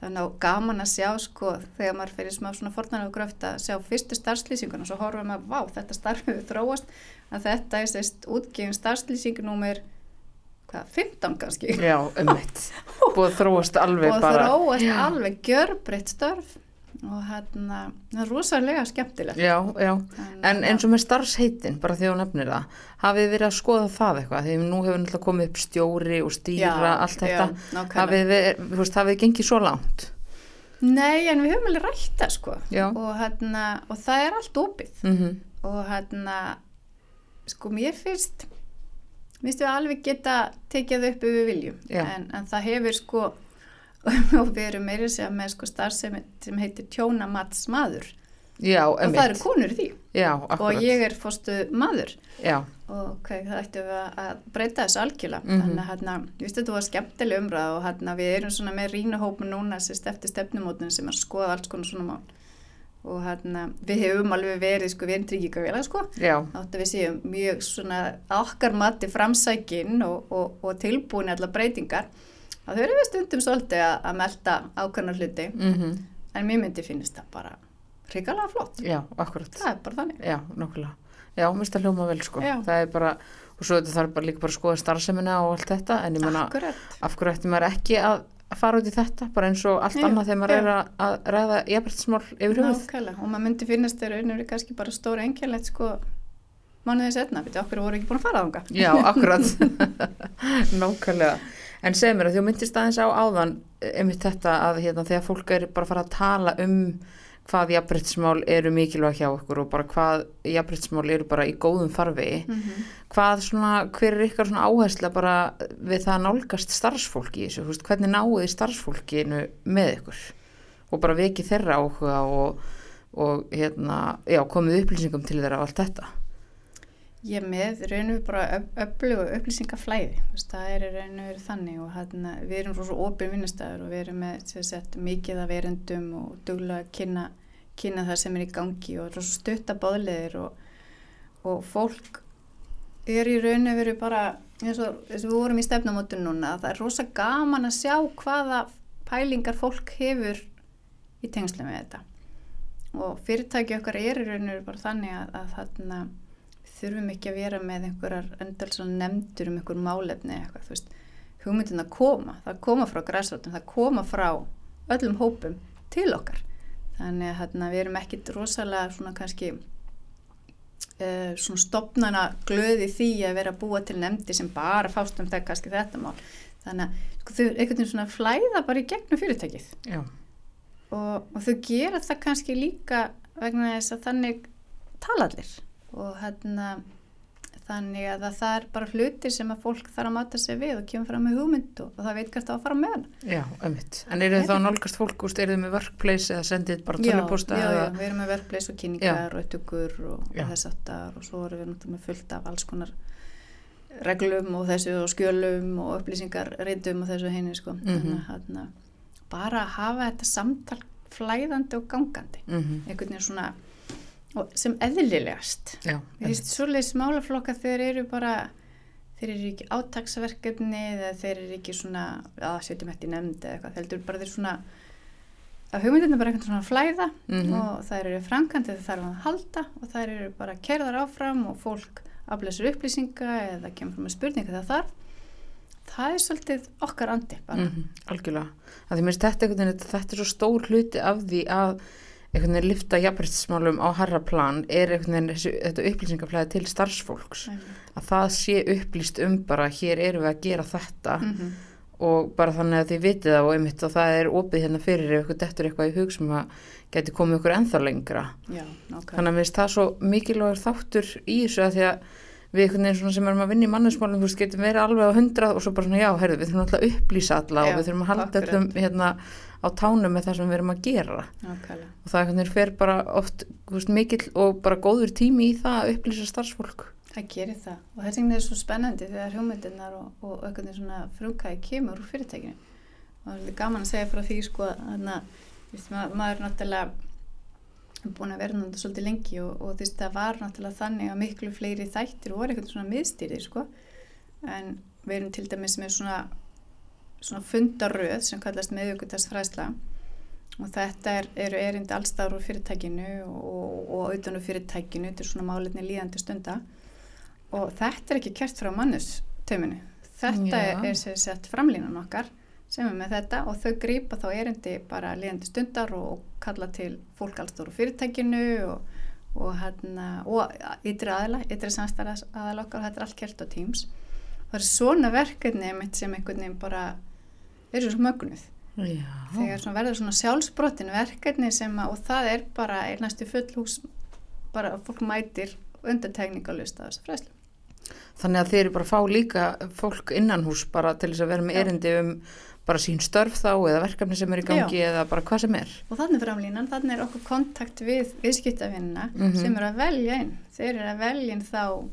þannig að gaman að sjá sko þegar maður fyrir smá svona forðan og gröft að sjá fyrstu starfslýsinguna og svo horfum við að vá þetta starfið þróast. Að þetta er sérst útgefin starfslýsingunúmer hvað, 15 kannski? Já, um mitt, búið þróast alveg og bara þróast alveg gjörbreytt störf og hérna það er rosalega skemmtilegt. Já, já, Þannig en að- eins og með starfsheitin bara því þú nefnir það, hafið verið að skoða það eitthvað, því nú hefur náttúrulega komið upp stjóri og stýra, Já, allt þetta. já, hafið þið, þú veist, hafið gengið svo langt? Nei, en við höfum alveg rætt það sko. Og, hérna, og það er allt opið. Mm og hérna sko mér finnst finnst við alveg geta tekið upp yfir viljum. Já. en, en það hefur sko og við erum meira segja með sko starf sem, heitir tjónamats maður Já, og það eru konur því. Já, og ég er fórstu maður Já, og okay, það ættum við að- breyta þessu algjörlega. Mhm. þannig að hérna, ég veist að þetta var skemmtileg umræð og hérna við erum svona með rínahópun núna sérst eftir stefnumótin sem er að skoða alls konar svona mál. Og hérna við hefum alveg verið sko við erum tryggingafélag sko. Já, átt að við séum mjög svona okkar mati framsækin og, og, og tilbúin allar breytingar þau eru við stundum svolítið að, að melda ákvæmna hluti. Mm en mér myndi finnst það bara hrikalega flott. Já, akkurat. Það er bara þannig. Já, nokkulega Já, mér finnst það hljóma vel sko. Já. Það er bara, og svo þetta þarf bara líka bara að skoða starfsemina og allt þetta en ég Akkurat. af hverju ætti maður ekki að fara út í þetta, bara eins og allt Já, annað þegar maður já. er að, ræða jafnbryttsmál yfir Nákvæmlega, og maður myndi finnast þeirra unnur kannski bara stóra engjörlegt sko mánuðið setna, veitu, okkur voru ekki búin að fara þanga. Já, akkurat. Nákvæmlega En segð mér að þú myndist aðeins á áðan einmitt þetta að hérna, þegar fólk er bara að fara að tala um hvað jafnbryttsmál eru mikilvæg hjá okkur og bara hvað jafnbryttsmál eru bara í góðum farvegi Mm -hmm. hvað svona, hver er ykkar svona áhersla bara við það að nálgast starfsfólki í þessu, veist, hvernig náuði starfsfólkinu með ykkur? Og bara veki þeirra áhuga og, og hérna, já, komið upplýsingum til þeirra og allt þetta Ég með raun og veru bara öf, öflugu upplýsingaflæði, það er í raun og veru þannig og hérna, við erum svo opið vinnustæður og við erum með sagt, mikið af verendum og duglega að kynna, kynna það sem er í gangi og stutta báðleðir og, og fólk er í raun og veru bara eins og, eins og við vorum í stefnumótun núna að það er rosa gaman að sjá hvaða pælingar fólk hefur í tengslu með þetta. Og fyrirtæki okkar er í raun og veru bara þannig að þarna þurfum ekki að vera með einhverjar endal nefndur um einhver málefni eitthvað, þú veist, hugmyndin að koma það koma frá græsrótum, það koma frá öllum hópum til okkar. Þannig að hérna, við erum ekki rosalega svona kannski uh, svona stopnana glöði því að vera að búa til nefndi sem bara fást um það kannski þetta mál. Þannig að sko, þau einhvern veginn svona flæða bara í gegnum fyrirtækið. Og, og þau gera það kannski líka vegna þess að þannig tala allir og hérna þannig að það, er bara hlutir sem að fólk þarf að mata sig við og kemur fram með hugmynd og, það veit hvert að fara með hana já, ömmit En eru þið þá nálgast fólk, úst, eru þið með workplace eða sendið bara tölvuposta já, já, eða við erum með verkleis og kynningar og upptökur og, Já. þess aftar og svo erum við náttúrulega með fullt af alls konar reglum og þessu og skjölum og upplýsingar reyndum og þessu henni sko. Mhm. þannig að hérna, bara að hafa þetta samtal flæðandi og gangandi mm einhvern veginn svona sem eðlilegast. Mér finnst svoleiðis málaflokka þeir eru bara þeir eru ekki átaksverkefni eða þeir eru ekki svona að setjum þetta í nefnd eða eitthvað, þeir eru bara þeir svona að hugmyndinu er bara einhvern svona flæða Mhm. og þær eru framkvæmdi þegar þarf að halda og þær eru bara kerðar áfram og fólk aflæsir upplýsinga eða kemur með spurninga þegar þarf. Það er svolítið okkar andi bara. Mm algjörlega. Að því minnst þetta, einhvern veginn, þetta er svo stór hluti af því að einhvern veginn lifta jafnbryttsmálum á harra plan er einhvern veginn þetta upplýsingaflæði til starfsfólks. Að það sé upplýst um bara hér erum við að gera þetta. Mm -hmm. og bara þannig að þið vitið það og einmitt og það er opið hérna fyrir ef ykkur dettur eitthvað í hug sem að geti komið ykkur ennþá lengra. Já, nákvæmlega. Þannig að minnst það svo mikilvægur þáttur í þessu að því að við einhvern veginn svona sem erum að vinna í mannesmálum, þú veist, getum verið alveg á hundrað og svo bara svona, já, heyrðu, við þurfum alltaf að upplýsa alla Já, og við þurfum að halda öllum hérna á tánum með það sem við erum að gera Nákvæmlega. og það einhvern veginn fer bara oft, veist, mikill og bara góður tími í það að upplýsa starfsfólk. Það gerir það og þess vegna er svo spennandi þegar hugmyndirnar og, og einhvern veginn svona frumkæði kemur úr fyrirtækinu og það er gaman að segja frá því sko að þannig að maður er búin að vera náttúrulega svolítið lengi og, og þú veist það var náttúrulega þannig að miklu fleiri þættir voru einhvern svona miðstýrið sko. En við erum til dæmis með svona svona fundaröð sem kallast meðjögutarsfræðsla og þetta er, eru erindi allstáður úr fyrirtækinu og, og úr fyrirtækinu til svona málefni líðandi stunda. Og þetta er ekki kert frá mannusteiminu þetta Já. er sér sett framlínan okkar sem er með þetta og þau grípa þá erindi bara líðandi stundar og kalla til fólk allstóru fyrirtækinu og, og, hérna, og ytri aðila, ytri samstæðar aðala okkar og þetta er allt kert á Teams. Það er svona verkefni einmitt sem einhvern veginn bara eru svo mögnuð. Já. þegar svona verður svona sjálfsbrotin verkefni sem að, og það er bara er næstu fullhús bara fólk mætir undantekningalust að þessu fræslu Þannig að þeir eru bara að fá líka fólk innan hús bara til þess að vera með erindi um bara sín störf þá eða verkefni sem er í gangi eða bara hvað sem er. og þannig framlínan, þannig er okkur kontakt við viðskiptavinnina Mhm. sem eru að velja inn þeir eru að velja inn þá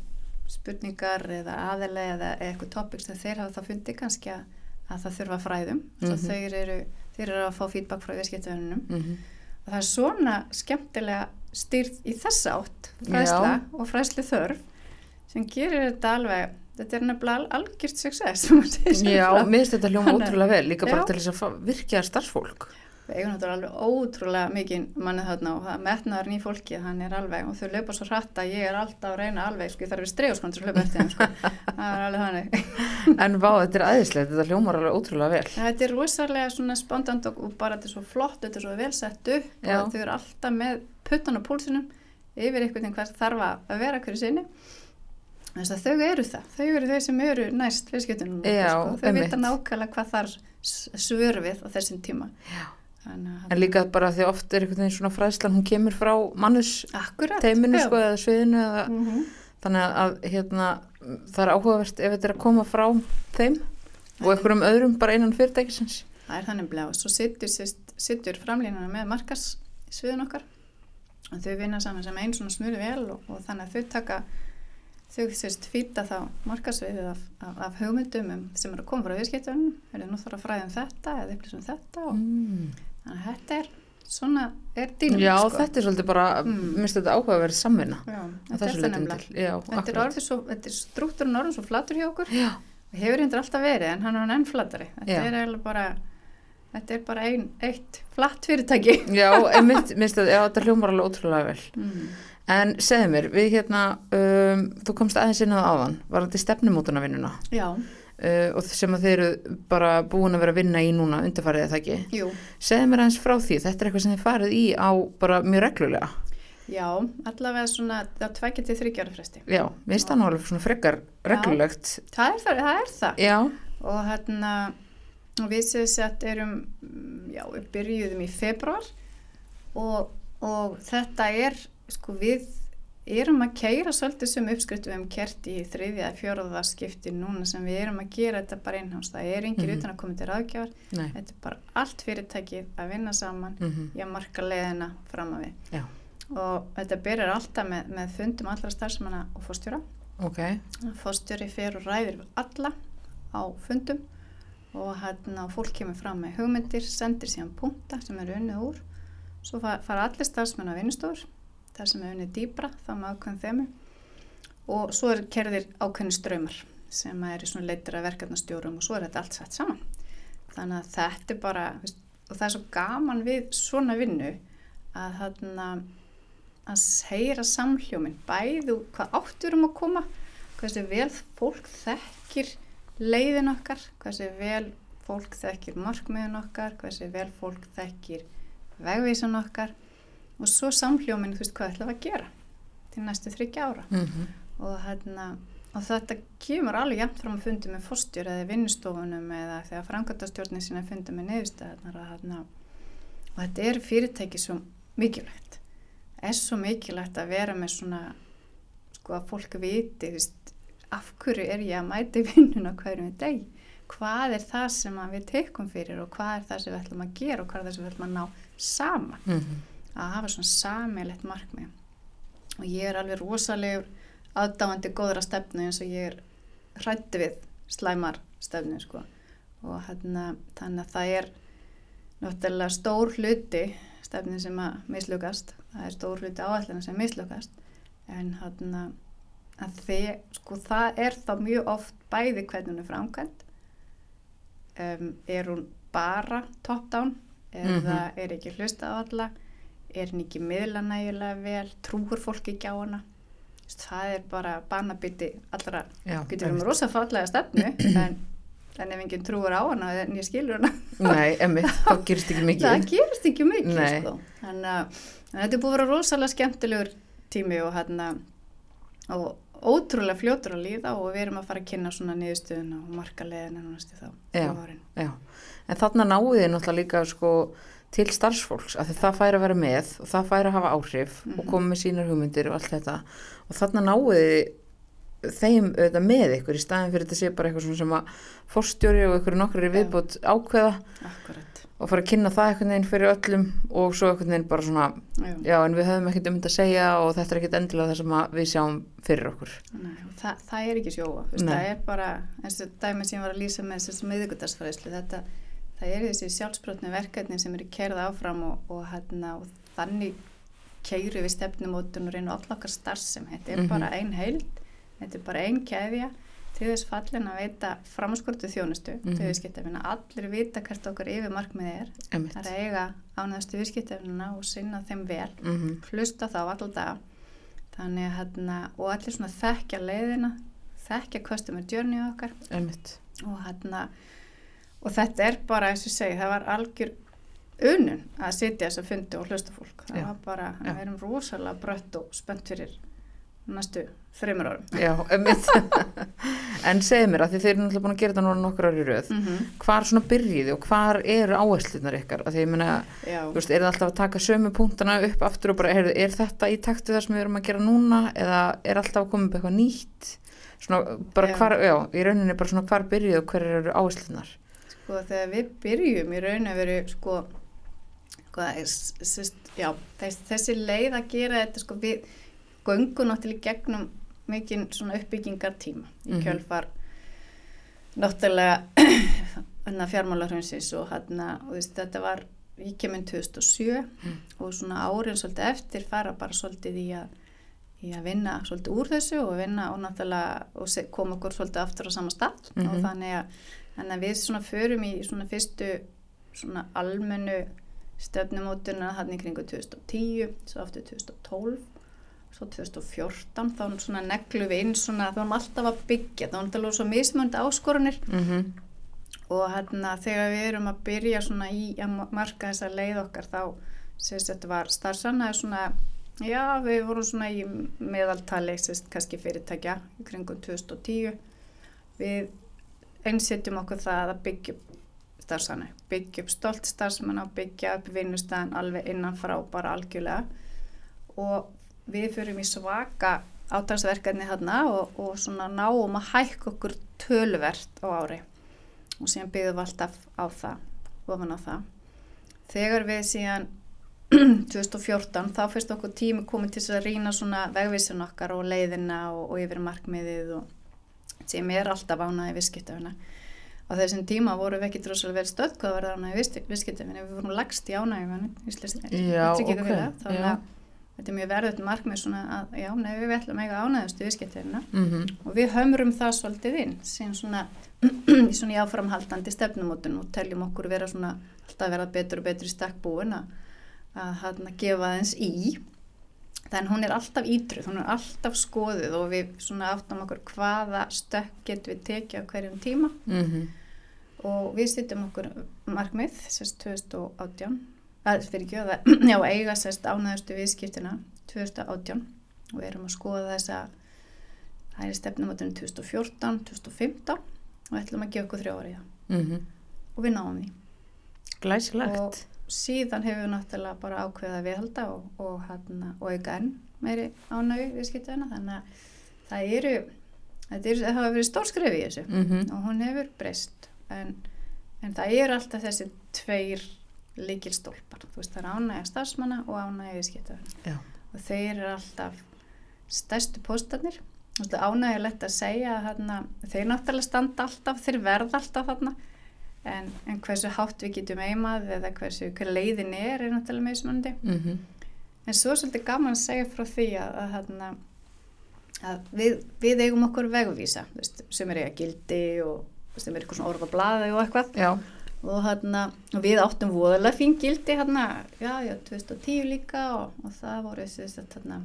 spurningar eða aðelega eða eitthvað topics þegar þeir hafa þá fundið kannski að, að það þurfa fræðum mm Mhm. þeir, eru, þeir eru að fá feedback frá viðskiptavinnunum Mm og það er svona skemmtilega stýrt í þessa átt fræsla Já. og fræslu þörf sem gerir þetta alveg þetta er nefnilega al- algjört success Já, finnst þetta hljóma Þannig- ótrúlega vel, líka bara til þess að virkja starfsfólk. við eigum náttúrulega alveg ótrúlega mikið mannið þarna og það metnaður ný fólki hann er alveg og þau löpa svo hratt að ég er alltaf að reyna alveg sko ég þarf við stregaskon til að löpa eftir þeim sko það er alveg þannig En vá, þetta er æðislegt, þetta hljómar alveg ótrúlega vel. þetta er rosalega svona spontant og, og bara þetta er svo flott, þetta er svo vel sett upp Já. og þau eru alltaf með puttan á púlsinum yfir einhvern veginn hvað þarf að vera hverju sinni að þau eru það þau eru þeir sem eru næst viðskiptunum sko. þau vita nákvæmlega hvað þar svör við á þessum tíma að- En líka bara því oft er einhvern veginn svona fræðslan, hún kemur frá mannes Akkurat teiminu já. sko eða sviðinu eða mm -hmm. þannig að hérna það er áhugavert ef þetta er að koma frá þeim og einhverjum öðrum bara innan fyrirtækisins. Það er þannig bleið og svo sittur, sittur framlínuna með markas sviðun okkar og þau vinna saman sem einn svona smurði vel og, og þannig að þau taka þau sérst fýta þá markasviðið af, af, af hugmyndum um, sem eru að koma frá viðskiptunum er nú þarf að fræða um þetta eða upplýsa um þetta og Mm. þannig að þetta er svona er dýnum Já, sko. þetta er svolítið bara, Mm. minnst þetta áhugaverð samvinna. Já, þetta er það nefnilega Þetta er orðið svo, þetta er struktúrun orðin svo flatur hjá okkur Já, og hefur reyndir alltaf verið en hann er hann enn flatari þetta Já. er eiginlega bara þetta er bara ein, eitt flatt fyrirtæki já, minnst þetta hljómar alveg ótrúlega vel. mm. En segðu mér, við hérna, um, þú komst aðeins inn á það áðan, var þetta stefnumótunavinnuna Já, uh, og sem að þeir eru bara búin að vera að vinna í núna undarfarið eða ekki. jú Segðu mér aðeins frá því, þetta er eitthvað sem þið farið í á bara mjög reglulega. Já, allavega svona á tveggja til þryggjára fresti. Já, það nú alveg svona frekar reglulegt. Það er það, það er það. Já, Og hérna, og við séum sett erum, já, við byrjuðum í februar og, og þetta er, sko, við erum að keira svolítið sem uppskrift við hefum kert í þriðja, fjóraða skipti núna sem við erum að gera þetta bara einhans. Það er yngir Mhm. utan að koma til ráðgjafar. nei. Þetta er bara allt fyrirtækið að vinna saman Mm í að marka leiðina fram að við. Já, Og þetta byrjar alltaf með, með fundum allra starfsmanna og fórstjóra. ok. Fórstjóri fer og ræðir við alla á fundum og hérna fólk kemur fram með hugmyndir, sendir síðan punta sem eru unnið úr. Svo fa- fara allir starfsmenn á vinnustofur, þar sem er unnið dýbra, þá með ákveðin þemu. Og svo er kerðir ákveðin ströymar sem er í svona leitir að verkefnastjórum og svo er þetta allt sett saman. Þannig að þetta er bara, veist, og það er svo gaman við svona vinnu að þarna að heyra samhljóminn, bæðu hvað áttur um að koma, hversu vel fólk þekkir leiðin okkar, hversu vel fólk þekkir markmiðin okkar, hversu vel fólk þekkir vegvísan okkar og svo samhljóminn, þú veist hvað ætlum við að gera til næstu þryggja ára. Mm og, hérna, og þetta kemur alveg jafn fram að fundi með fórstjór eða vinnustofunum eða þegar framkvæmtastjórnin sína fundi með neðustæðarnar og, hérna, og þetta er fyrirtæki svo mikilvægt. Er svo mikilvægt að vera með svona sko að fólk viti þú veist, af hverju er ég að mæta í vinnuna hverjum deg hvað er það sem við tekum fyrir og hvað er það sem við ætlum að gera og hvað er það sem við ætlum að ná saman? Mhm. Að hafa svona samilegt markmið. Og ég er alveg rosalegur aðdáandi góðra stefnu eins og ég er hrætti við slæmar stefnu sko. Og hérna þannig að það er náttúrulega stór hluti stefni sem að mislugast það er stór hluti áallina sem mislugast en hérna að þið, sko það er þá mjög oft bæði hvernig hún er framkvæmt um, er hún bara top down eða er ekki hlusta á alla er hún ekki miðla nægilega vel trúur fólk ekki á hana það er bara banabiti allra, Já, getur við með rosa fallega stefnu en, en ef enginn trúur á hana en ég skilur hana Nei, emmitt, þá gerist ekki mikið. það gerist ekki mikið sko. þannig að þannig að þetta er búið að vera rosalega skemmtilegur tími og hérna og ótrúlega fljótur að líða og við erum að fara að kynna svona niðurstöðuna og marka leðina næstu þá Já. þrjú árin. Já, en þarna náðu þið náttúrulega líka sko til starfsfólks, af því það fær að vera með og það fær að hafa áhrif og Mhm. koma með sínar hugmyndir og allt þetta og þarna náðu þeim auðvitað með ykkur í staðin fyrir þetta sé bara eitthvað sem að forstjóri og ykkur nokkrar í Já. viðbútt ákveða Akkurat og fara að kynna það einhvern veginn fyrir öllum og svo einhvern veginn bara svona Já. já en við höfum ekkert um þetta að segja og þetta er ekkert endilega það sem við sjáum fyrir okkur Nei, það, það er ekki sjóa það er bara, eins og dæmi sem var að lýsa með það er þessi sjálfsbrotni verkefni sem eru kerða áfram og, og, hérna, og þannig keiru við stefnumótun og reynu all okkar starfsem þetta er Mhm. bara ein heild þetta er bara ein keðja til þess fallin að veita framskortu þjónustu Mhm. til viðskiptafina, allir vita hvert okkar yfir markmiði er, Einmitt. það er að eiga ánæðastu viðskiptafina og sinna þeim vel Mhm. hlusta þá alltaf þannig að hérna og allir svona þekkja leiðina þekkja customer journey okkar Einmitt. og hérna og þetta er bara eins og segi það var algjör unun að sitja þess að fundi og hlusta fólk. Það Já. var bara, við erum rosalega brött og spennt fyrir næstu þreymur árum. Já, einmitt. En segið mér að því þeir eru náttúrulega búin að gera þetta núna nokkur ári röð mm -hmm. hvar svona byrjiði og hvar eru áherslunar ykkar? Að því ég meina, Já, þú veist, er það alltaf að taka sömu punktana upp aftur og bara, heyrðu, er þetta í taktu það sem við erum að gera núna eða er alltaf að koma upp eitthvað nýtt? Svona bara Já. hvar, já, í rauninni bara svona hvar byrjiði og hver eru áherslunar sko þegar við byrjum í raun að veru sko hvað, er, s- s- já, þess, þessi leið að gera þetta sko við göngum náttúrulega í gegnum mikinn svona uppbyggingartíma í Mhm. kjölfar náttúrulega hérna fjármálarhundsins og hérna og veist, þetta var, ég kemur 2007 Mm. og svona árin svolítið eftir fara bara svolítið í að í að vinna svolítið úr þessu og vinna og náttúrulega og koma okkur svolítið aftur á sama stað og Mhm. þannig að, þannig að við svona förum í svona fyrstu svona almennu stefnumótuna hann í kringu 2010 svo aftur 2012 svo 2014 þá svona neglu við inn svona þá erum alltaf að byggja þá erum alltaf svo mismönd áskorunir mm -hmm. og hérna þegar við erum að byrja svona í að ma- marka þessa leið okkar þá sést þetta var starfsannaði svona já við vorum svona í meðaltali sést kannski fyrirtækja í kringum 2010 við einsetjum okkur það að byggja upp starfsannaði, byggja upp stolt starfsmanna og byggja upp vinnustæðan alveg innanfrá bara algjörlega. Og við förum í svaka átagsverkefni þarna og, og svona náum að hækka okkur tölvert á ári. Og síðan byggðum við alltaf á það, ofan á það. Þegar við síðan 2014 þá fyrst okkur tími komið til að rýna svona vegvísun okkar og leiðina og, og yfir markmiðið og sem er alltaf ánaði viðskiptafina. Á þessum tíma vorum við ekki droslega vel stödd hvað var það ánaði viðskiptafina, við vorum lagst í ánægjumann, Já, ok, þannig já. að þetta er mjög verðut markmið að já, nei, við ætlum eiga ánægjustu viðskiptafina Mm og við hömrum það svolítið inn sem svona í svona í áframhaldandi stefnumótun og teljum okkur vera svona alltaf vera betur og betur í stakk búin að að hérna gefa þess í þannig hún er alltaf ídruð, hún er alltaf skoðuð og við svona áttum okkur hvaða stökk getum við tekið á hverjum tíma. -hmm. og við sittum okkur markmið sérst 2018 að fyrir ekki að já, eiga sérst ánæðustu viðskiptina 2018 og við erum að skoða þessa það er stefnumótunum 2014 2015 og ætlum að gefa okkur þrjá ári Mm og við náum því. Glæsilegt. Og síðan hefur við náttúrulega bara ákveðið að viðhalda og, og, hérna, og auka enn meiri ánægu viðskiptina þannig að það eru, er, það hafa verið stórskref í þessu Mm og hún hefur breyst. En, en það eru alltaf þessi tveir líkilstólpar þú veist það er ánægja starfsmanna og ánægja viðskiptafinn Já. og þeir eru alltaf stærstu póstarnir. Ánægjulegt að segja að þarna, þeir náttúrulega standa alltaf, þeir verða alltaf þarna en, en hversu hátt við getum eimað eða hversu hver leiðin er er náttúrulega meðsmöndi -hmm. en svo er svolítið gaman að segja frá því að, að, þarna, að við, við eigum okkur vegvísa veist, sem er eiga gildi og sem er eitthvað svona orð á blaði og eitthvað. Já, og, og við áttum voðalega fín gildi hérna, já, já, 2010 líka og, og það voru þessi þarna,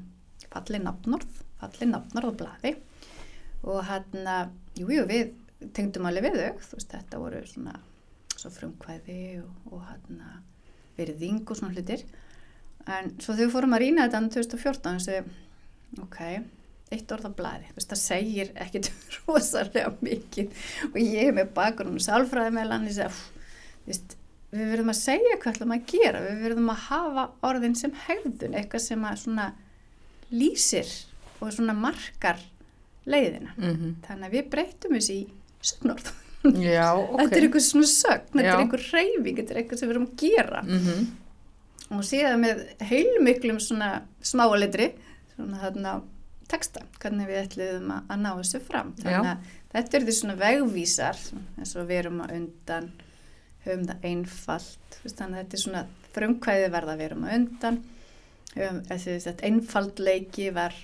fallið nafnorð fallið nafnorð á blaði. Og hérna, jú, jú, við tengdum alveg við þau, þú veist, þetta voru svona svo frumkvæði og, og hérna, virðing og svona hlutir. En svo við fórum að rýna þetta 2014, þessi ok, eitt orð á blaði, þú veist, það segir ekkit rosalega mikið. Og ég með bakgrunum sálfræði með hann, ég segi, þú veist, við verðum að segja hvað ætlum að gera, við verðum að hafa orðin sem hegðun, eitthvað sem að svona lýsir og svona markar leiðina. mm Þannig að við breytum þessi í sögnorð. já, ok. Þetta er eitthvað svona sögn, þetta er eitthvað reyfing, þetta er eitthvað sem við erum að gera. Mm Og síðan með heilmiklum svona smáalitri, svona þarna texta, hvernig við ætluðum að, að ná þessu fram. Þannig að þetta eru því svona vegvísar, eins og við erum að undan, höfum það einfalt, þannig að þetta er svona frumkvæði verða við erum að undan, höfum, einfaldleiki var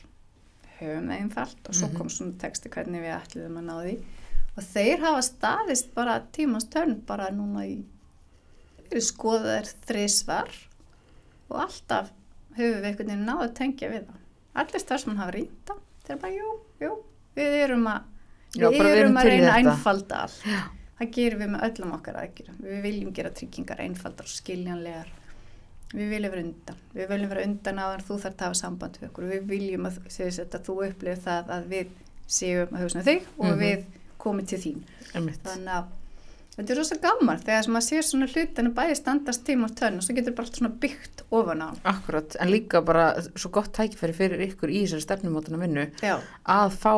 höfum einfalt og svo Mhm. kom svona texti hvernig við ætluðum að ná því og þeir hafa staðist bara tímans törn bara núna í við skoðaðir þrísvar og alltaf höfum við einhvern veginn náðu að tengja við það. Allir starfsmann hafa rýnda, þeir bara jú, jú, við erum að, Já, við erum að reyna að einfalda allt. Það gerum við með öllum okkar aðgjörum. Við viljum gera tryggingar einfaldar og skiljanlegar. Við viljum vera undan. Við viljum vera undan á en þú þarf að hafa samband við okkur. Við viljum að, að þú upplifir það að við séum að hugsa um þig og Mhm. við komum til þín. Einmitt. Þannig að þetta er rosa gaman þegar maður sér svona hlutinu bæði standast tíma og tönn og svo getur bara allt svona byggt ofan á. Akkurat, en líka bara svo gott tækifæri fyrir ykkur í þessari stefnumótana vinnu Já, að fá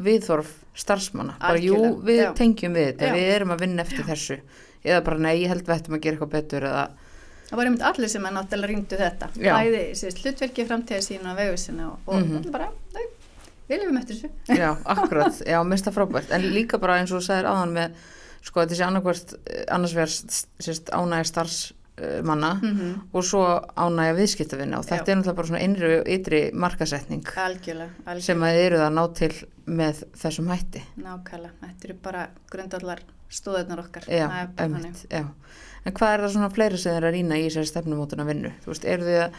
viðþorf starfsmanna. Bara jú, við já. tengjum við þetta, Já. við erum að vinna eftir þessu. Eða bara nei, ég held við ættum að gera eitthvað betur eða, það var einmitt allir sem að náttúrulega rýndu þetta. Já. Bæði hlutverki framtíða sína og vegvisina og, og Mhm. allir bara, við lifum eftir þessu. já, akkurat, já, mest það frábært. En líka bara eins og þú sagðir áðan með, sko, sé annarkvært, annars vegar sérst ánægja starfsmanna Mm og svo ánægja viðskiptavinna og þetta Já. er náttúrulega bara svona innri og ytri markasetning Algjörlega, algjörlega. sem að eru það ná til með þessum hætti. Nákvæmlega, þetta eru bara grundallar stóðarnar okkar. Já, já. En hvað er það svona fleiri sem þeir að rýna í þessari stefnumótuna vinnu? Þú veist, eru þið að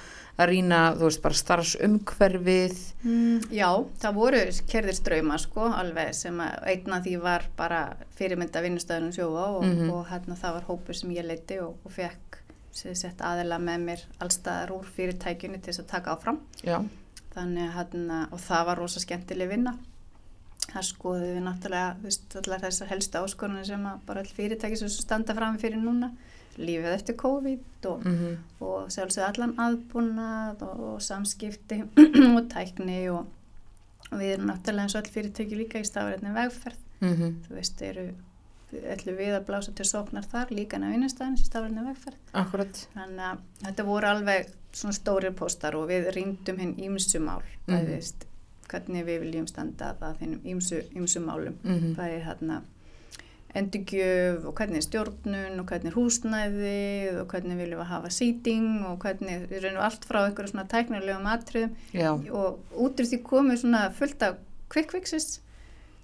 rýna, þú veist, bara starfsumhverfið? Mm, já, það voru kerðir ströyma sko, alveg sem að einn af því var bara fyrirmynda vinnustöðunum sjóa og, Mhm. og hérna það var hópur sem ég leiti og, og fekk sett aðila með mér allstaðar úr fyrirtækjunni til þess að taka áfram. Já, Þannig að hérna, og það var rosa skemmtileg vinna. Það skoðum við náttúrulega, þú veist, allar þessar helstu áskorunni sem að bara all fyrirtæki sem standa fram fyrir núna, lífið eftir COVID og mm og sjálfsög allan aðbúnað og, og samskipti og tækni og, og við erum náttúrulega eins og all fyrirtæki líka í stafrætni vegferð. Mm þú veist, eru ætlum við að blása til sóknar þar líka en að vinnustæðins í stafrætni vegferð. Akkurat. þannig að þetta voru alveg svona stórir póstar og við rýndum hinn ímsu mál Mhm. mm veist, hvernig við viljum standa að þínum ímsu, ímsu málum. Mm bæði hérna endurgjöf og hvernig er stjórnun og hvernig er húsnæðið og hvernig viljum við hafa seating og hvernig við reynum allt frá einhverju svona tæknilegum atriðum. Já, og út úr því komið svona fullt af fixes.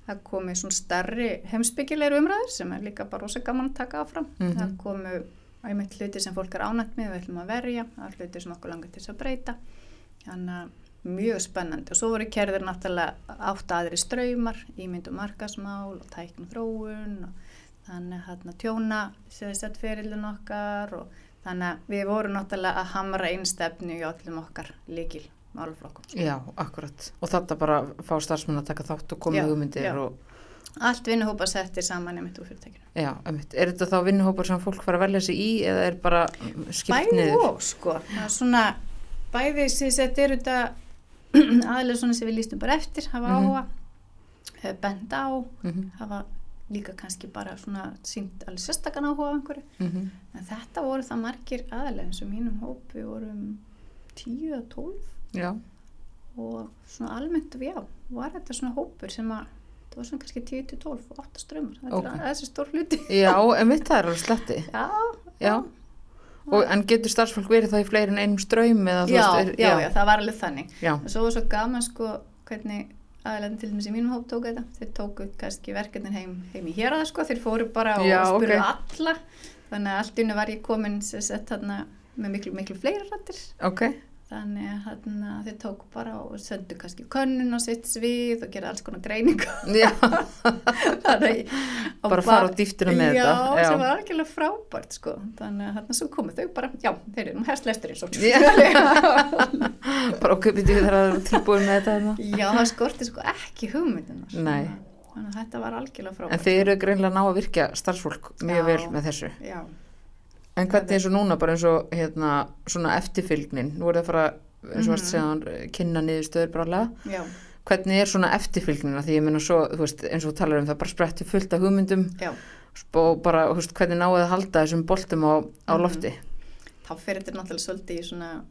Það komið svona starri heimsbyggilegur umræður sem er líka bara rosa gaman að taka áfram. Mhm. það komið einmitt hluti sem fólk er ánætt með við ætlum að verja, er hluti sem okkur langar til þess að breyta. Þannig að mjög spennandi og svo voru kerðir náttúrulega átt aðri ströymar, ímynd og markasmál og tækn þróun og þannig hérna tjóna fyrirlun okkar og þannig að við vorum náttúrulega að hamra einstefnu í öllum okkar líkil málflokkum. já, akkurat. Og þetta bara fá starfsmenn að taka þátt og koma hugmyndir já. og, Allt vinnuhópa settir saman einmitt úr fyrirtækinu. já, emmitt. Er þetta þá vinnuhópar sem fólk fara að velja sig í eða er bara skipt Bæði niður? og sko, það er svona, bæði sem þetta er þetta aðlega svona sem við lístum bara eftir hafa Mhm. áhuga mm bend á, Mhm, hafa líka kannski bara svona sínt alveg sérstakann áhuga einhverju mhm. en þetta voru það margir aðlega eins og mínum hópi vorum 10 að 12 Já, og svona almennt já, var þetta svona hópur sem að það var svona kannski 10 til 12 og 8 strömmar, þetta Ok. er þessi stór hluti já, en mitt það er alveg sletti. já, Já. Og, en getur starfsfólk verið þá í fleiri en einum ströym já, er- já, já, það var alveg þannig. Já, og svo var svo gaman sko hvernig aðlega til dæmis í mínum hóp tóku þetta. Þeir tóku kannski verkefnin heim, heim í hér sko, þeir fóru bara og Já, spurðu ok. alla. Þannig að allt í unni var ég komin sett þarna með miklu, miklu fleiri rættir ok, þannig að þeir tóku bara og sendu kannski könnun á sitt svið og gera alls konar já, og bara fara á dýftina með já, þetta. sem var algjörlega frábært sko. þannig að þarna svo komu þau bara já, þeir eru nú herslesturinn svo bara okkur byrjuð þegar það er tilbúin með þetta. þarna. já, það skorti sko ekki hugmyndunar Nei. þannig að þetta var algjörlega En frábært þið eru greinlega að ná að virkja starfsfólk mjög Já. vel með þessu. já, En hvernig eins og núna, bara eins og hérna, svona eftirfylgnin, nú er það að fara, eins og varst Mhm. segðan, kynna niðurstöður brálega. já, Hvernig er svona eftirfylgnina? Því ég meina svo, þú veist, eins og þú talar um það, bara spretti fullt af hugmyndum já og bara, þú veist, hvernig náðu að halda þessum boltum á, á Mhm. lofti? þá fyrir þetta náttúrulega svolítið í svona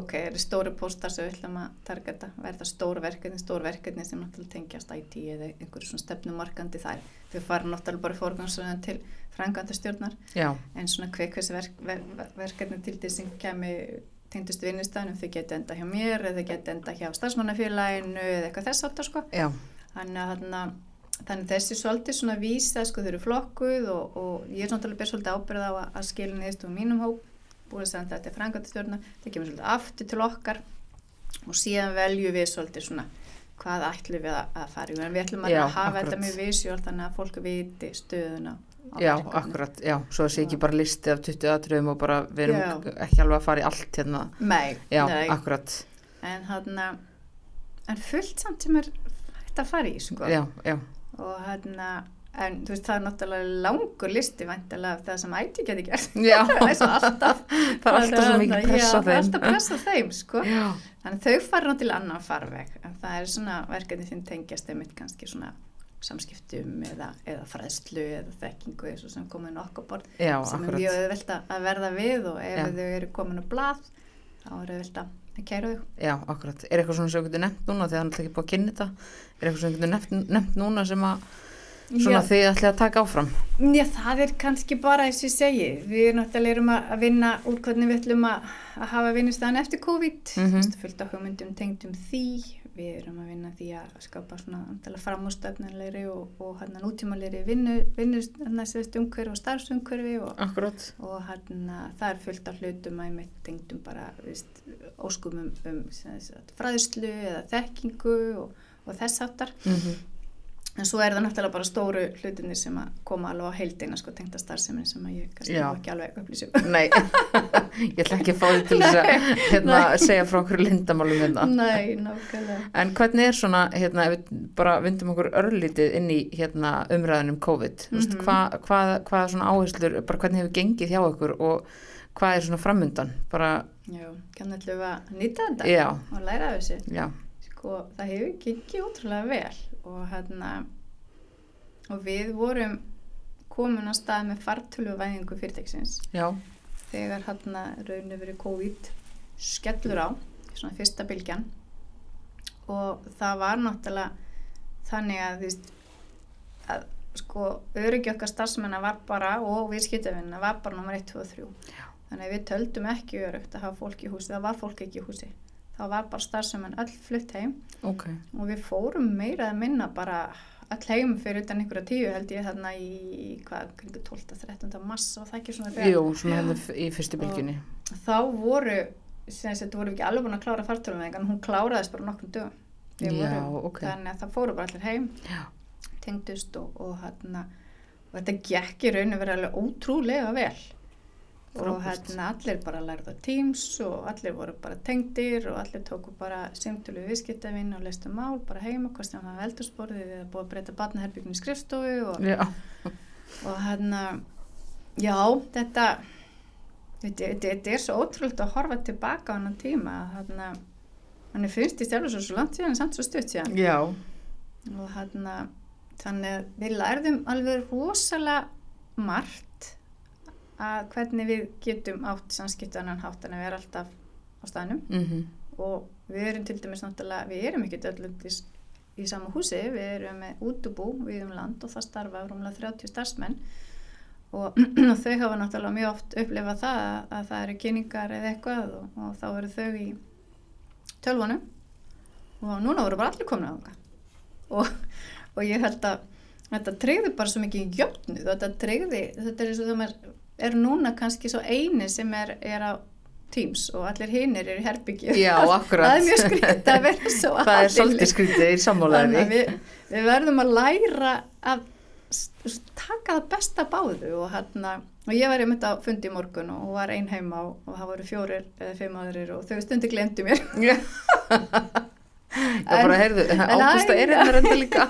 ok, er stóru póstar sem við ætlum að targeta, verða stór verkefni stór verkefni sem náttúrulega tengjast IT eða einhverju svona stefnumarkandi þær. Þau fara náttúrulega bara fórgangsröðan til franganda stjórnar Já, en svona kveikvæsi verk, ver, ver, verkefni til þess sem kemi tengdust vinnustæðnum, þau geti enda hjá mér eða geti enda hjá starfsmannafélaginu eða eitthvað þess áttar sko. Já, þannig að þarna þannig þessi svolítið svona vísa sko þau eru flokkuð og, og ég er svona á að, að að segja þetta frangandastjórna það kemur svolítið aftur til okkar og síðan veljum við svolítið svona hvað ætlum við að, að fara í en við ætlum að Já, hafa akkurat. þetta mjög visjól þannig að fólk viti stöðuna já, akkurat, já, svo sé ekki bara listi af 20 atriðum og bara við erum Já. ekki alveg að fara í allt hérna. Nei, Já, nei. akkurat, en hann en fullt samt sem er hægt að fara í sko. já, já, og hann en þú veist það er náttúrulega langur listi væntalega af það sem IT geti gert það er svo alltaf það er alltaf svo mikið pressa á það er þeim. alltaf pressa þeim sko. Já, þannig þau fara náttúrulega annan farveg en það er svona verkefni sem tengjast einmitt kannski svona samskiptum eða, eða fræðslu eða þekkingu eins og sem komin okkur borð já, sem er akkurat. mjög auðvelt að verða við og ef Já. þau eru komin á blað þá er auðvelt að kæra þau Já, akkurat. Er eitthvað svona sem þú getur nefnt núna því að það er náttúrulega ekki búið að kynna þetta? Er eitthvað sem þú getur nefnt, nefnt núna sem að svona Já. þið ætlaði að taka áfram? Já, það er kannski bara eins og ég segi, við náttúrulega erum að vinna úr hvernig við ætlum að, að hafa vinnustæðan eftir COVID, mm. -hmm. fullt af hugmyndum tengdum því, við erum að vinna því að skapa svona náttúrulega framústefnilegri og, og hann nútímalegri vinnu, vinnu umhverfi og starfsumhverfi og, og hann það er fullt af hlutum að með tengdum bara veist, óskum um, um fræðslu eða þekkingu og, og þess áttar. Mm En svo er það náttúrulega bara stóru hlutinni sem að koma alveg á heildina sko tengda starfsemin sem að ég kannski ekki alveg upplýsum. Nei, ég ætla ekki að fá þið til þess að hérna, segja frá okkur lindamálum hérna. Nei, nákvæmlega. En hvernig er svona, hérna, ef við bara vindum okkur örlítið inn í hérna, umræðunum COVID, mm Mhm. hvað hva, hva svona áherslur, bara hvernig hefur gengið hjá okkur og hvað er svona framundan? Bara, Já, kannu að nýta þetta já, og læra af þessu. já, Sko, það hefur gengið ótrúlega vel og hérna, og við vorum komin á stað með fartölu væðingu fyrirtæksins já, þegar hérna rauninu verið COVID skellur á, svona fyrsta bylgjan og það var náttúrulega þannig að veist að sko öryggi okkar starfsmennar var bara og viðskiptafinna var bara nummer 1, 2 og 3 Já. þannig að við töldum ekki örugt að hafa fólk í húsi, það var fólk ekki í húsi það var bara starfsmenn öll flutt heim ok, og við fórum meira að minna bara öll heim fyrir utan einhverja tíu held ég þarna í hvað, kringu 12. 13. massa og það ekki svona þegar- jú, svona hérna f- í fyrstu bylginni. þá voru sem sagt, voru við ekki alveg búin að klára fartölumveðingan hún kláraðist bara nokkrum dögum Já, vorum- ok. þannig að það fóru bara allir heim Já, tengdust og, og, hérna, og þetta gekk í raun og verið alveg ótrúlega vel og hérna, allir bara lærðu á Teams og allir voru bara tengdir og allir tóku bara simtölu viðskiptavinn og leistu mál bara heima, hvort sem það var eldursporðið eða búið að breyta batnaherbyggin í skrifstofu og, já, og hérna já, þetta þetta, er svo ótrúlega að horfa tilbaka á hennan tíma að hérna hann er finnst í stjálfur svo, langt síðan en samt svo stutt síðan. Já, og hann þannig að við lærðum alveg rosalega margt að hvernig við getum átt samskiptu annan hátt en að vera alltaf á staðnum. Mhm, og við erum til dæmis náttúrulega, við erum ekkert öllum í, í sama húsi, við erum með útubú við um land og það starfa rúmlega 30 starfsmenn. Og þau hafa náttúrulega mjög oft upplifað það að, að það eru kynningar eða eitthvað og, og þá eru þau í tölvunum. Og núna voru bara allir komin á það og, og ég held að þetta treyði bara svo mikið jöfnuð og þetta treyði, þetta er eins og það maður er núna kannski svo eini sem er, er á Teams og allir hinnir eru í herbyggju Já, akkurat. það er mjög skrítið að vera svo það er svolítið skrítið í sammálaðinni. að við, við verðum að læra að taka það besta báðu og hérna og ég var einmitt á fundi í morgun og hún var ein heima og, og það voru fjórir eða fimm aðrir og þau stundi glemdu mér Já, bara heyrðu, ágústa er hérna reynda líka.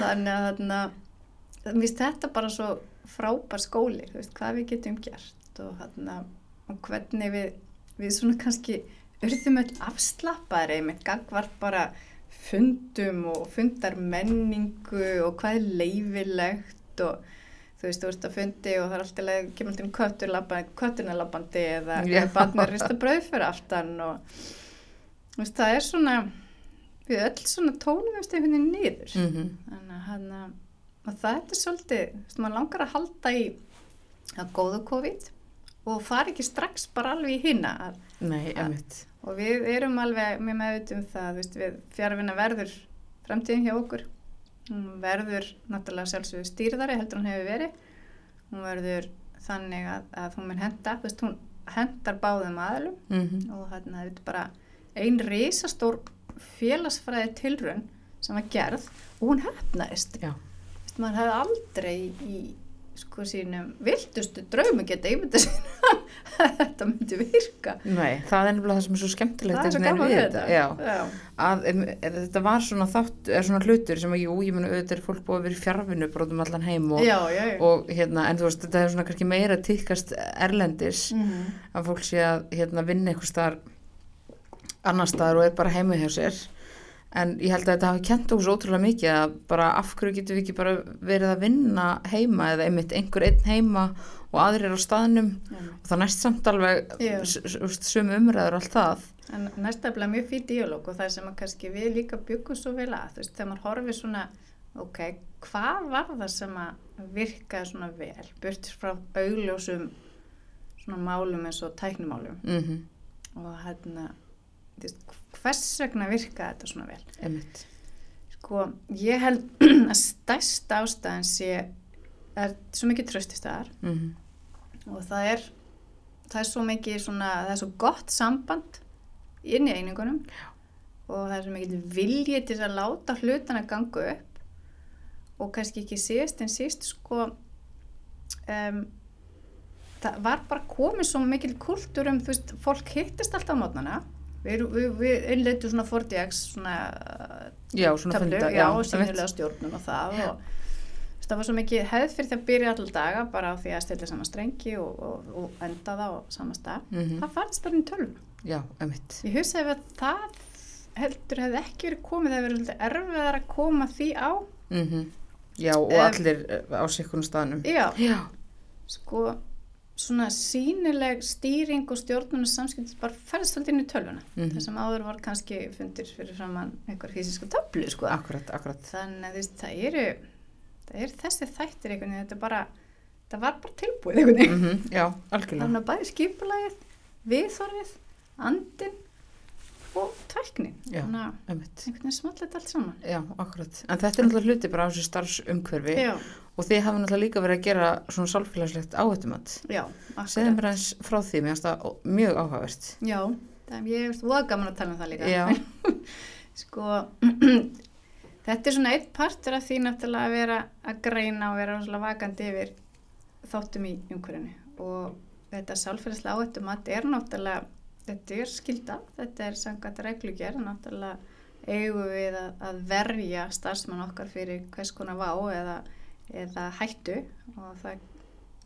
þannig að þarna mér finnst þetta bara svo frábær skóli þú veist, hvað við getum gert og, þarna, og hvernig við við svona kannski urðum öll afslappaðir einmitt gagvart bara fundum og fundar menningu og hvað er leifilegt og þú veist, þú ert að fundi og það er alltaf leið, kemur til köttur labbandi, kötturna labbandi eða, eða barnir rista brauð fyrir aftan og þú veist, það er svona við öll svona tónum við einhvern veginn niður. Mhm, þannig að hann að og það er svolítið, maður langar að halda í að góðu COVID og fara ekki strax bara alveg í að, Nei, emitt. og við erum alveg með meðvitum það, veist, við fjárvinna verður framtíðin hjá okkur. Hún verður náttúrulega sjálfsögur stýrðari heldur hún hefur verið. Hún verður þannig að, að hún mun henda, veist, hún hendar báðum aðlum Mhm, og þarna þetta er bara ein risastór félagsfræði tilraun sem var gerð og hún hefnaðist Já, maður hefði aldrei í sko sínum viltustu draumi geta ímynda sér að þetta myndi virka. Nei, það er nefnilega það sem er svo skemmtilegt það er svo gaman við við þetta. Já, að em, þetta var svona þátt, er svona hlutur sem að jú, ég meni auðvitað er fólk búið að vera í fjárvinnu brotum allan heim og, Já, já, og hérna, en þú veist, þetta er svona kannski meira tíkast erlendis Mhm. að fólk sé að hérna vinna eitthvað staðar annar staðar og er bara heima hjá sér en ég held að þetta hafi kent okkur svo ótrúlega mikið að bara af hverju getum við ekki bara verið að vinna heima eða einmitt einhver einn heima og aðrir á staðnum. Já. og það næst samt alveg Já. s- s- s- sömu umræður allt það. En næstaflega mjög fyrir díalóg og það sem að kannski við líka byggum svo vel að, þú veist, þegar maður horfir svona, ok, hvað var það sem að virkaði svona vel, burt frá augljósum svona málum eins og tæknumálum mm og hérna, hvers vegna virkaði þetta svona vel? einmitt. Sko, ég held að stærsta ástæðan sé, er svo mikið tröstistæðar mm og það er, það er svo mikið svona, það er svo gott samband inn í einingunum. Og það er svo mikið vilji til að láta hlutana ganga upp. Og kannski ekki síðast en síst sko um, það var bara komið svo mikil kultúr um, þú veist, fólk hittist alltaf á mótnana við, við, við innleitum svona 40x svona já, svona töflu, funda, já, einmitt. sínilega stjórnun og það og þú veist, það var svo mikið hefð fyrir því að byrja allar daga bara á því að stilla saman strengi og, og, og enda það á sama stað. Mhm. það farist bara í tölvuna já, einmitt. Ég hugsa ef að það heldur hefði ekki verið komið það hefði verið svolítið erfiðar að koma því á. Mm já, og Em, allir eh, á sikkunum staðnum. já, já, sko svona sínileg stýring og stjórnun og samskipt bara ferðist svolítið inn í tölvuna. Mhm. það sem áður var kannski fundir fyrir framann einhver fysisku töflu sko. Akkurat, akkurat. Þannig að veist, það eru það eru þessi þættir einhvern veginn þetta bara, það var bara tilbúið einhvern veginn. Mm já, algjörlega. Þannig að bæði skipulagið, viðþorfið andin og tæknin. Já. þannig að einhvern veginn smallir þetta allt saman. Já, akkurat. En þetta er náttúrulega hluti bara á þessu starfsumhverfi. Já, og þið hafa náttúrulega líka verið að gera svona sálfélagslegt áhættumat. já, Segðu mér eins frá því, mér finnst það mjög áhugavert. já, það ég veist voða gaman að tala um það líka sko þetta er svona eitt partur af því náttúrulega að vera að greina og vera vakandi yfir þáttum í umhverfinu og þetta sálfélagslega áhættum að þetta er náttúrulega þetta er skilda, þetta er sangat reglugjör, náttúrulega eigum við að, að verja starfsmann okkar fyrir hvers konar vá eða, eða hættu og það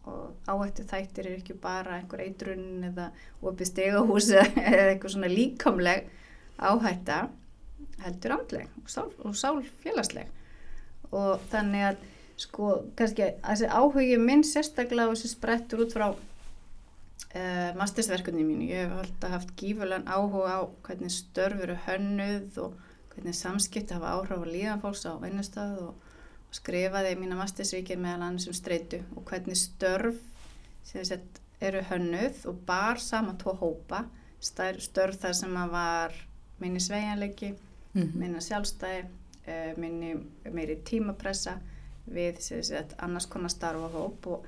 og áhættu þættir er ekki bara einhver eitrun eða opið stegahús eða eitthvað svona líkamleg áhætta heldur andleg og, sál, og sálfélagsleg. Og þannig að sko kannski að þessi áhugi minn sérstaklega og þessi sprettur út frá uh, mastersverkunni mínu. Ég hef alltaf haft gífulegan áhuga á hvernig störf eru hönnuð og hvernig samskipt hafa áhrif á líðan fólks á vinnustöð og, og skrifaði mína mastersvíkir meðal annars um streitu og hvernig störf sett, eru hönnuð og bar sama tvo hópa störf þar sem að var minni sveianleiki, mm -hmm. minna sjálfstæði, uh, minni meiri tímapressa við sett, annars konar starfa hóp og,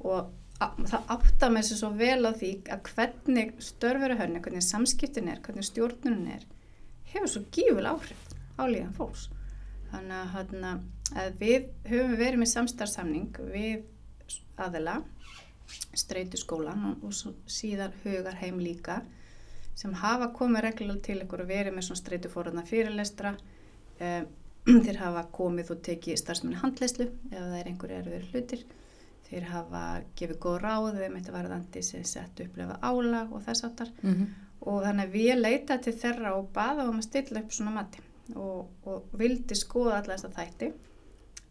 og það átta þessu svo vel á því að hvernig störfuru hönni, hvernig samskiptin er, hvernig stjórnunum er hefur svo gífur áhrif á líðan fólks þannig að, hana, að við höfum verið með samstarfsamning við aðela streytu skólan og, og síðan hugar heim líka sem hafa komið reglulega til ykkur og verið með svona streytu fóröðna fyrirlestra. Um, þeir hafa komið og tekið starfsmenni handleyslu ef það er einhverju erfiður hlutir. Þeir hafa gefið góð ráð þeim þetta varðandi sem sett upplefa álag og þess aftar mm -hmm. og þannig að við leita til þeirra og baða um að stilla upp svona mati og, og vildi skoða að þætti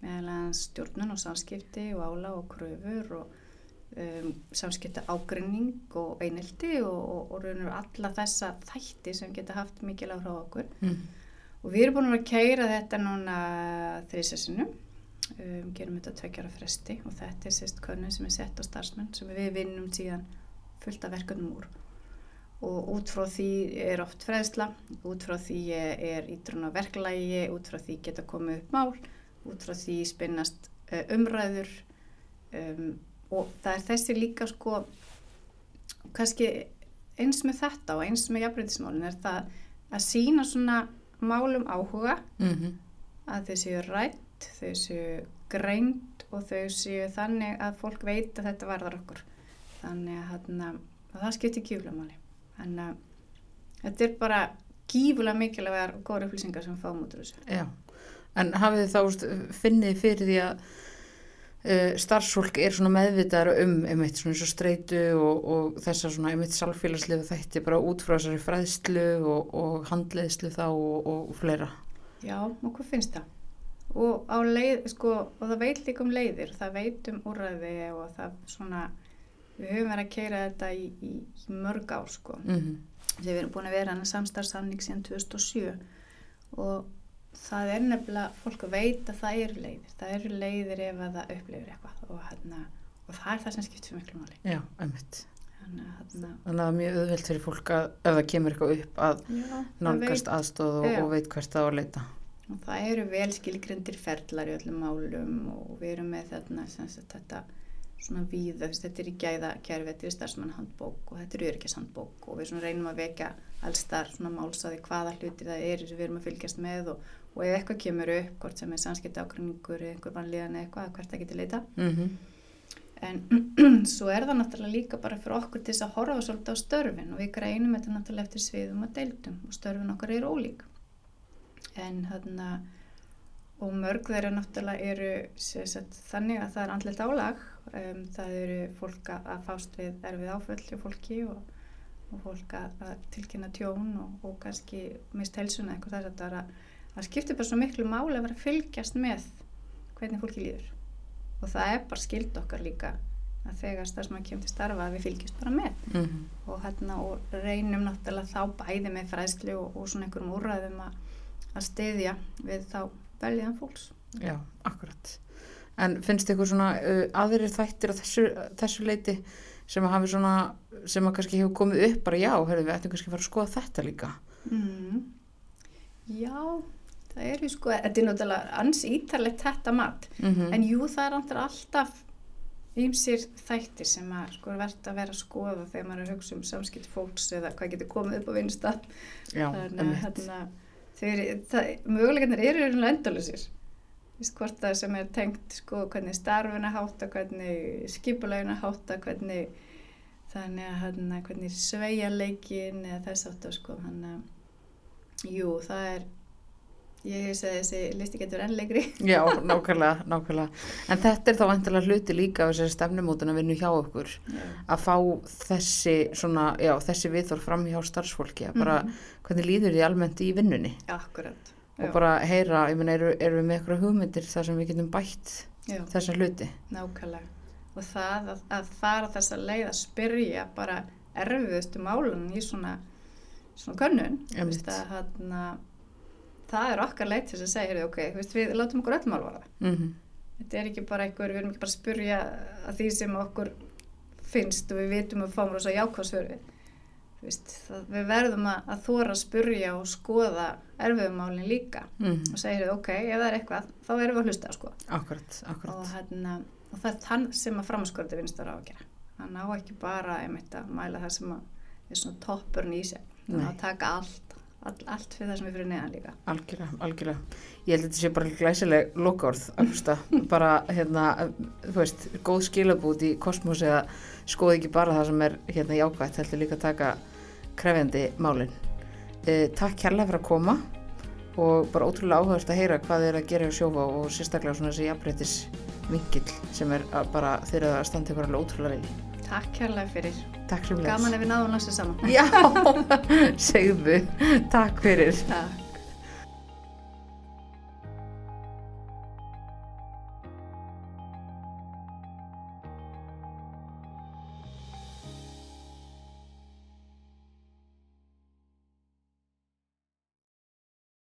meðan stjórnun og samskipti og álag og kröfur og um, samskipta ágrinning og einelti og, og, og raun og alla þessa þætti sem geta haft mikil áhrá okkur. Mm. og við erum búin að keira þetta núna þrýsessunum um, gerum þetta tveggjara fresti og þetta er sérst könnun sem er sett á starfsmenn sem við vinnum síðan fullt af verkefnum úr. Og út frá því er oft freðsla, út frá því er ítrun á verklægi, út frá því geta komið upp mál, út frá því spinnast uh, umræður um, og það er þessi líka sko kannski eins með þetta og eins með jafnbreytismálin er það að sína svona málum áhuga mm -hmm. að þessi rætt þau séu greint og þau séu þannig að fólk veit að þetta varðar okkur. Þannig að, hana, að það skiptir gífulega máli. Þannig að þetta er bara gífulega mikilvægar og góður upplýsingar sem fáum út úr þessu. Já, en hafið þá finnið fyrir því að uh, starfsfólk er svona meðvitaðar um einmitt svona eins og streitu og, og þessar svona einmitt salfélagslega þætti bara út frá þessari fræðslu og, og handleðslu þá og, og fleira Já, og hvað finnst það? og á leið, sko, og það veit líka um leiðir, það veit um úrræði og það svona, við höfum verið að keira þetta í, í, í mörg ár, sko. Mm -hmm. Við erum búin að vera hann að samstarfsamning síðan 2007 og það er nefnilega, fólk veit að það eru leiðir, það eru leiðir ef að það upplifir eitthvað og, hana, og það er það sem skipt fyrir miklu máli. Já, einmitt. Þannig að það er mjög auðvelt fyrir fólk að ef það kemur eitthvað upp að Já, nálgast aðstóð og, og veit hvert það á að leita og það eru vel skilgrendir ferlar í öllum málum og við erum með þarna sagt, þetta svona víða, þetta er í gæða kjærfi, þetta er starfsmannhandbók og þetta er öryggishandbók og við reynum að vekja alls þar svona málsaði hvaða hluti það er sem við erum að fylgjast með og, og ef eitthvað kemur upp, hvort sem er samskipt ákvæmningur eða einhver vanlíðan eða eitthvað, hvert það getur leita mm -hmm. en svo er það náttúrulega líka bara fyrir okkur til þess að horfa svolítið á störfin og við greinum þetta náttúrulega eftir sviðum og deildum og störfin okkar eru ólík. En þarna og mörg þeirra náttúrulega eru sagt, þannig að það er andlet álag. Um, það eru fólk að fást við erfið áföll hjá fólki og, og fólk að, tilkynna tjón og, og kannski mist helsuna eitthvað þess að það, að, það skiptir bara svo miklu máli að vera að fylgjast með hvernig fólki líður og það er bara skild okkar líka að þegar starfsmann kemur til starfa að við fylgjast bara með mm -hmm. og, hérna, og reynum náttúrulega þá bæði með fræðslu og, og svona einhverjum úrræðum að að steyðja við þá veljaðan fólks. Já, akkurat. En finnst ykkur svona uh, aðrir þættir á þessu, þessu leiti sem að hafi svona, sem að kannski hefur komið upp bara já, hefur við ættum kannski að fara að skoða þetta líka? Mm. Já, það er ju sko, þetta er náttúrulega ans ítarlegt þetta mat, mm -hmm. en jú það er alltaf ímsir þættir sem að sko verða að vera að skoða þegar maður er að hugsa um samskipt fólks eða hvað getur komið upp á vinnstað. Já, þannig að hérna möguleikarnir eru hérna endalusir hvort það sem er tengt sko, hvernig starfuna hátta hvernig skipuleguna hátta hvernig þannig að hérna, hvernig sveia leikin eða þess aftur sko, þannig að jú, það er ég hef segið þessi listi getur ennlegri. Já, nákvæmlega, nákvæmlega. En þetta er þá vantilega hluti líka af þessari stefnumótun að vinna hjá okkur Já. að fá þessi svona, já, þessi viðþór fram hjá starfsfólki að bara hvernig líður því almennt í vinnunni Akkurat. og bara heyra, ég meina, eru, eru við með eitthvað hugmyndir þar sem við getum bætt Já, þessa hluti. nákvæmlega. Og það að, að fara þessa leið að spyrja bara erfiðustu málun í svona, svona könnun. þú veist, að, hana, það er okkar leið til þess að segja, ok, veist, við látum okkur öll mál varða. Mm Þetta er ekki bara einhver, við erum ekki bara að spyrja að því sem okkur finnst og við vitum og fáum rosa það, við verðum að, að þóra að spyrja og skoða erfiðumálinn líka -hmm. og segja, ok, ef það er eitthvað, þá erum við að hlusta, sko. Akkurat, akkurat. Og, hérna, og það er þann sem að framskorti vinstur á að gera. Hann á ekki bara að mæla það sem að er svona toppurinn í sig. Nei. að taka allt, all, allt fyrir það sem er fyrir neðan líka. Algjörlega, algjörlega. Ég held að þetta sé bara glæsileg Augusta. bara, hérna, þú veist, góð skilabút í kosmosi að skoði ekki bara það sem er hérna jákvætt, heldur líka að taka krefjandi málin. Eh, takk kærlega fyrir að koma og bara ótrúlega áhugast að heyra hvað er að gera hjá sjófa og sérstaklega svona þessi jafnbreytis vingill sem er bara þeir eru að standa ykkur alveg ótrúlega í. Takk kærlega fyrir. Takk sem Gaman ef við náðum næstu saman. Já, segðu, takk fyrir. Takk.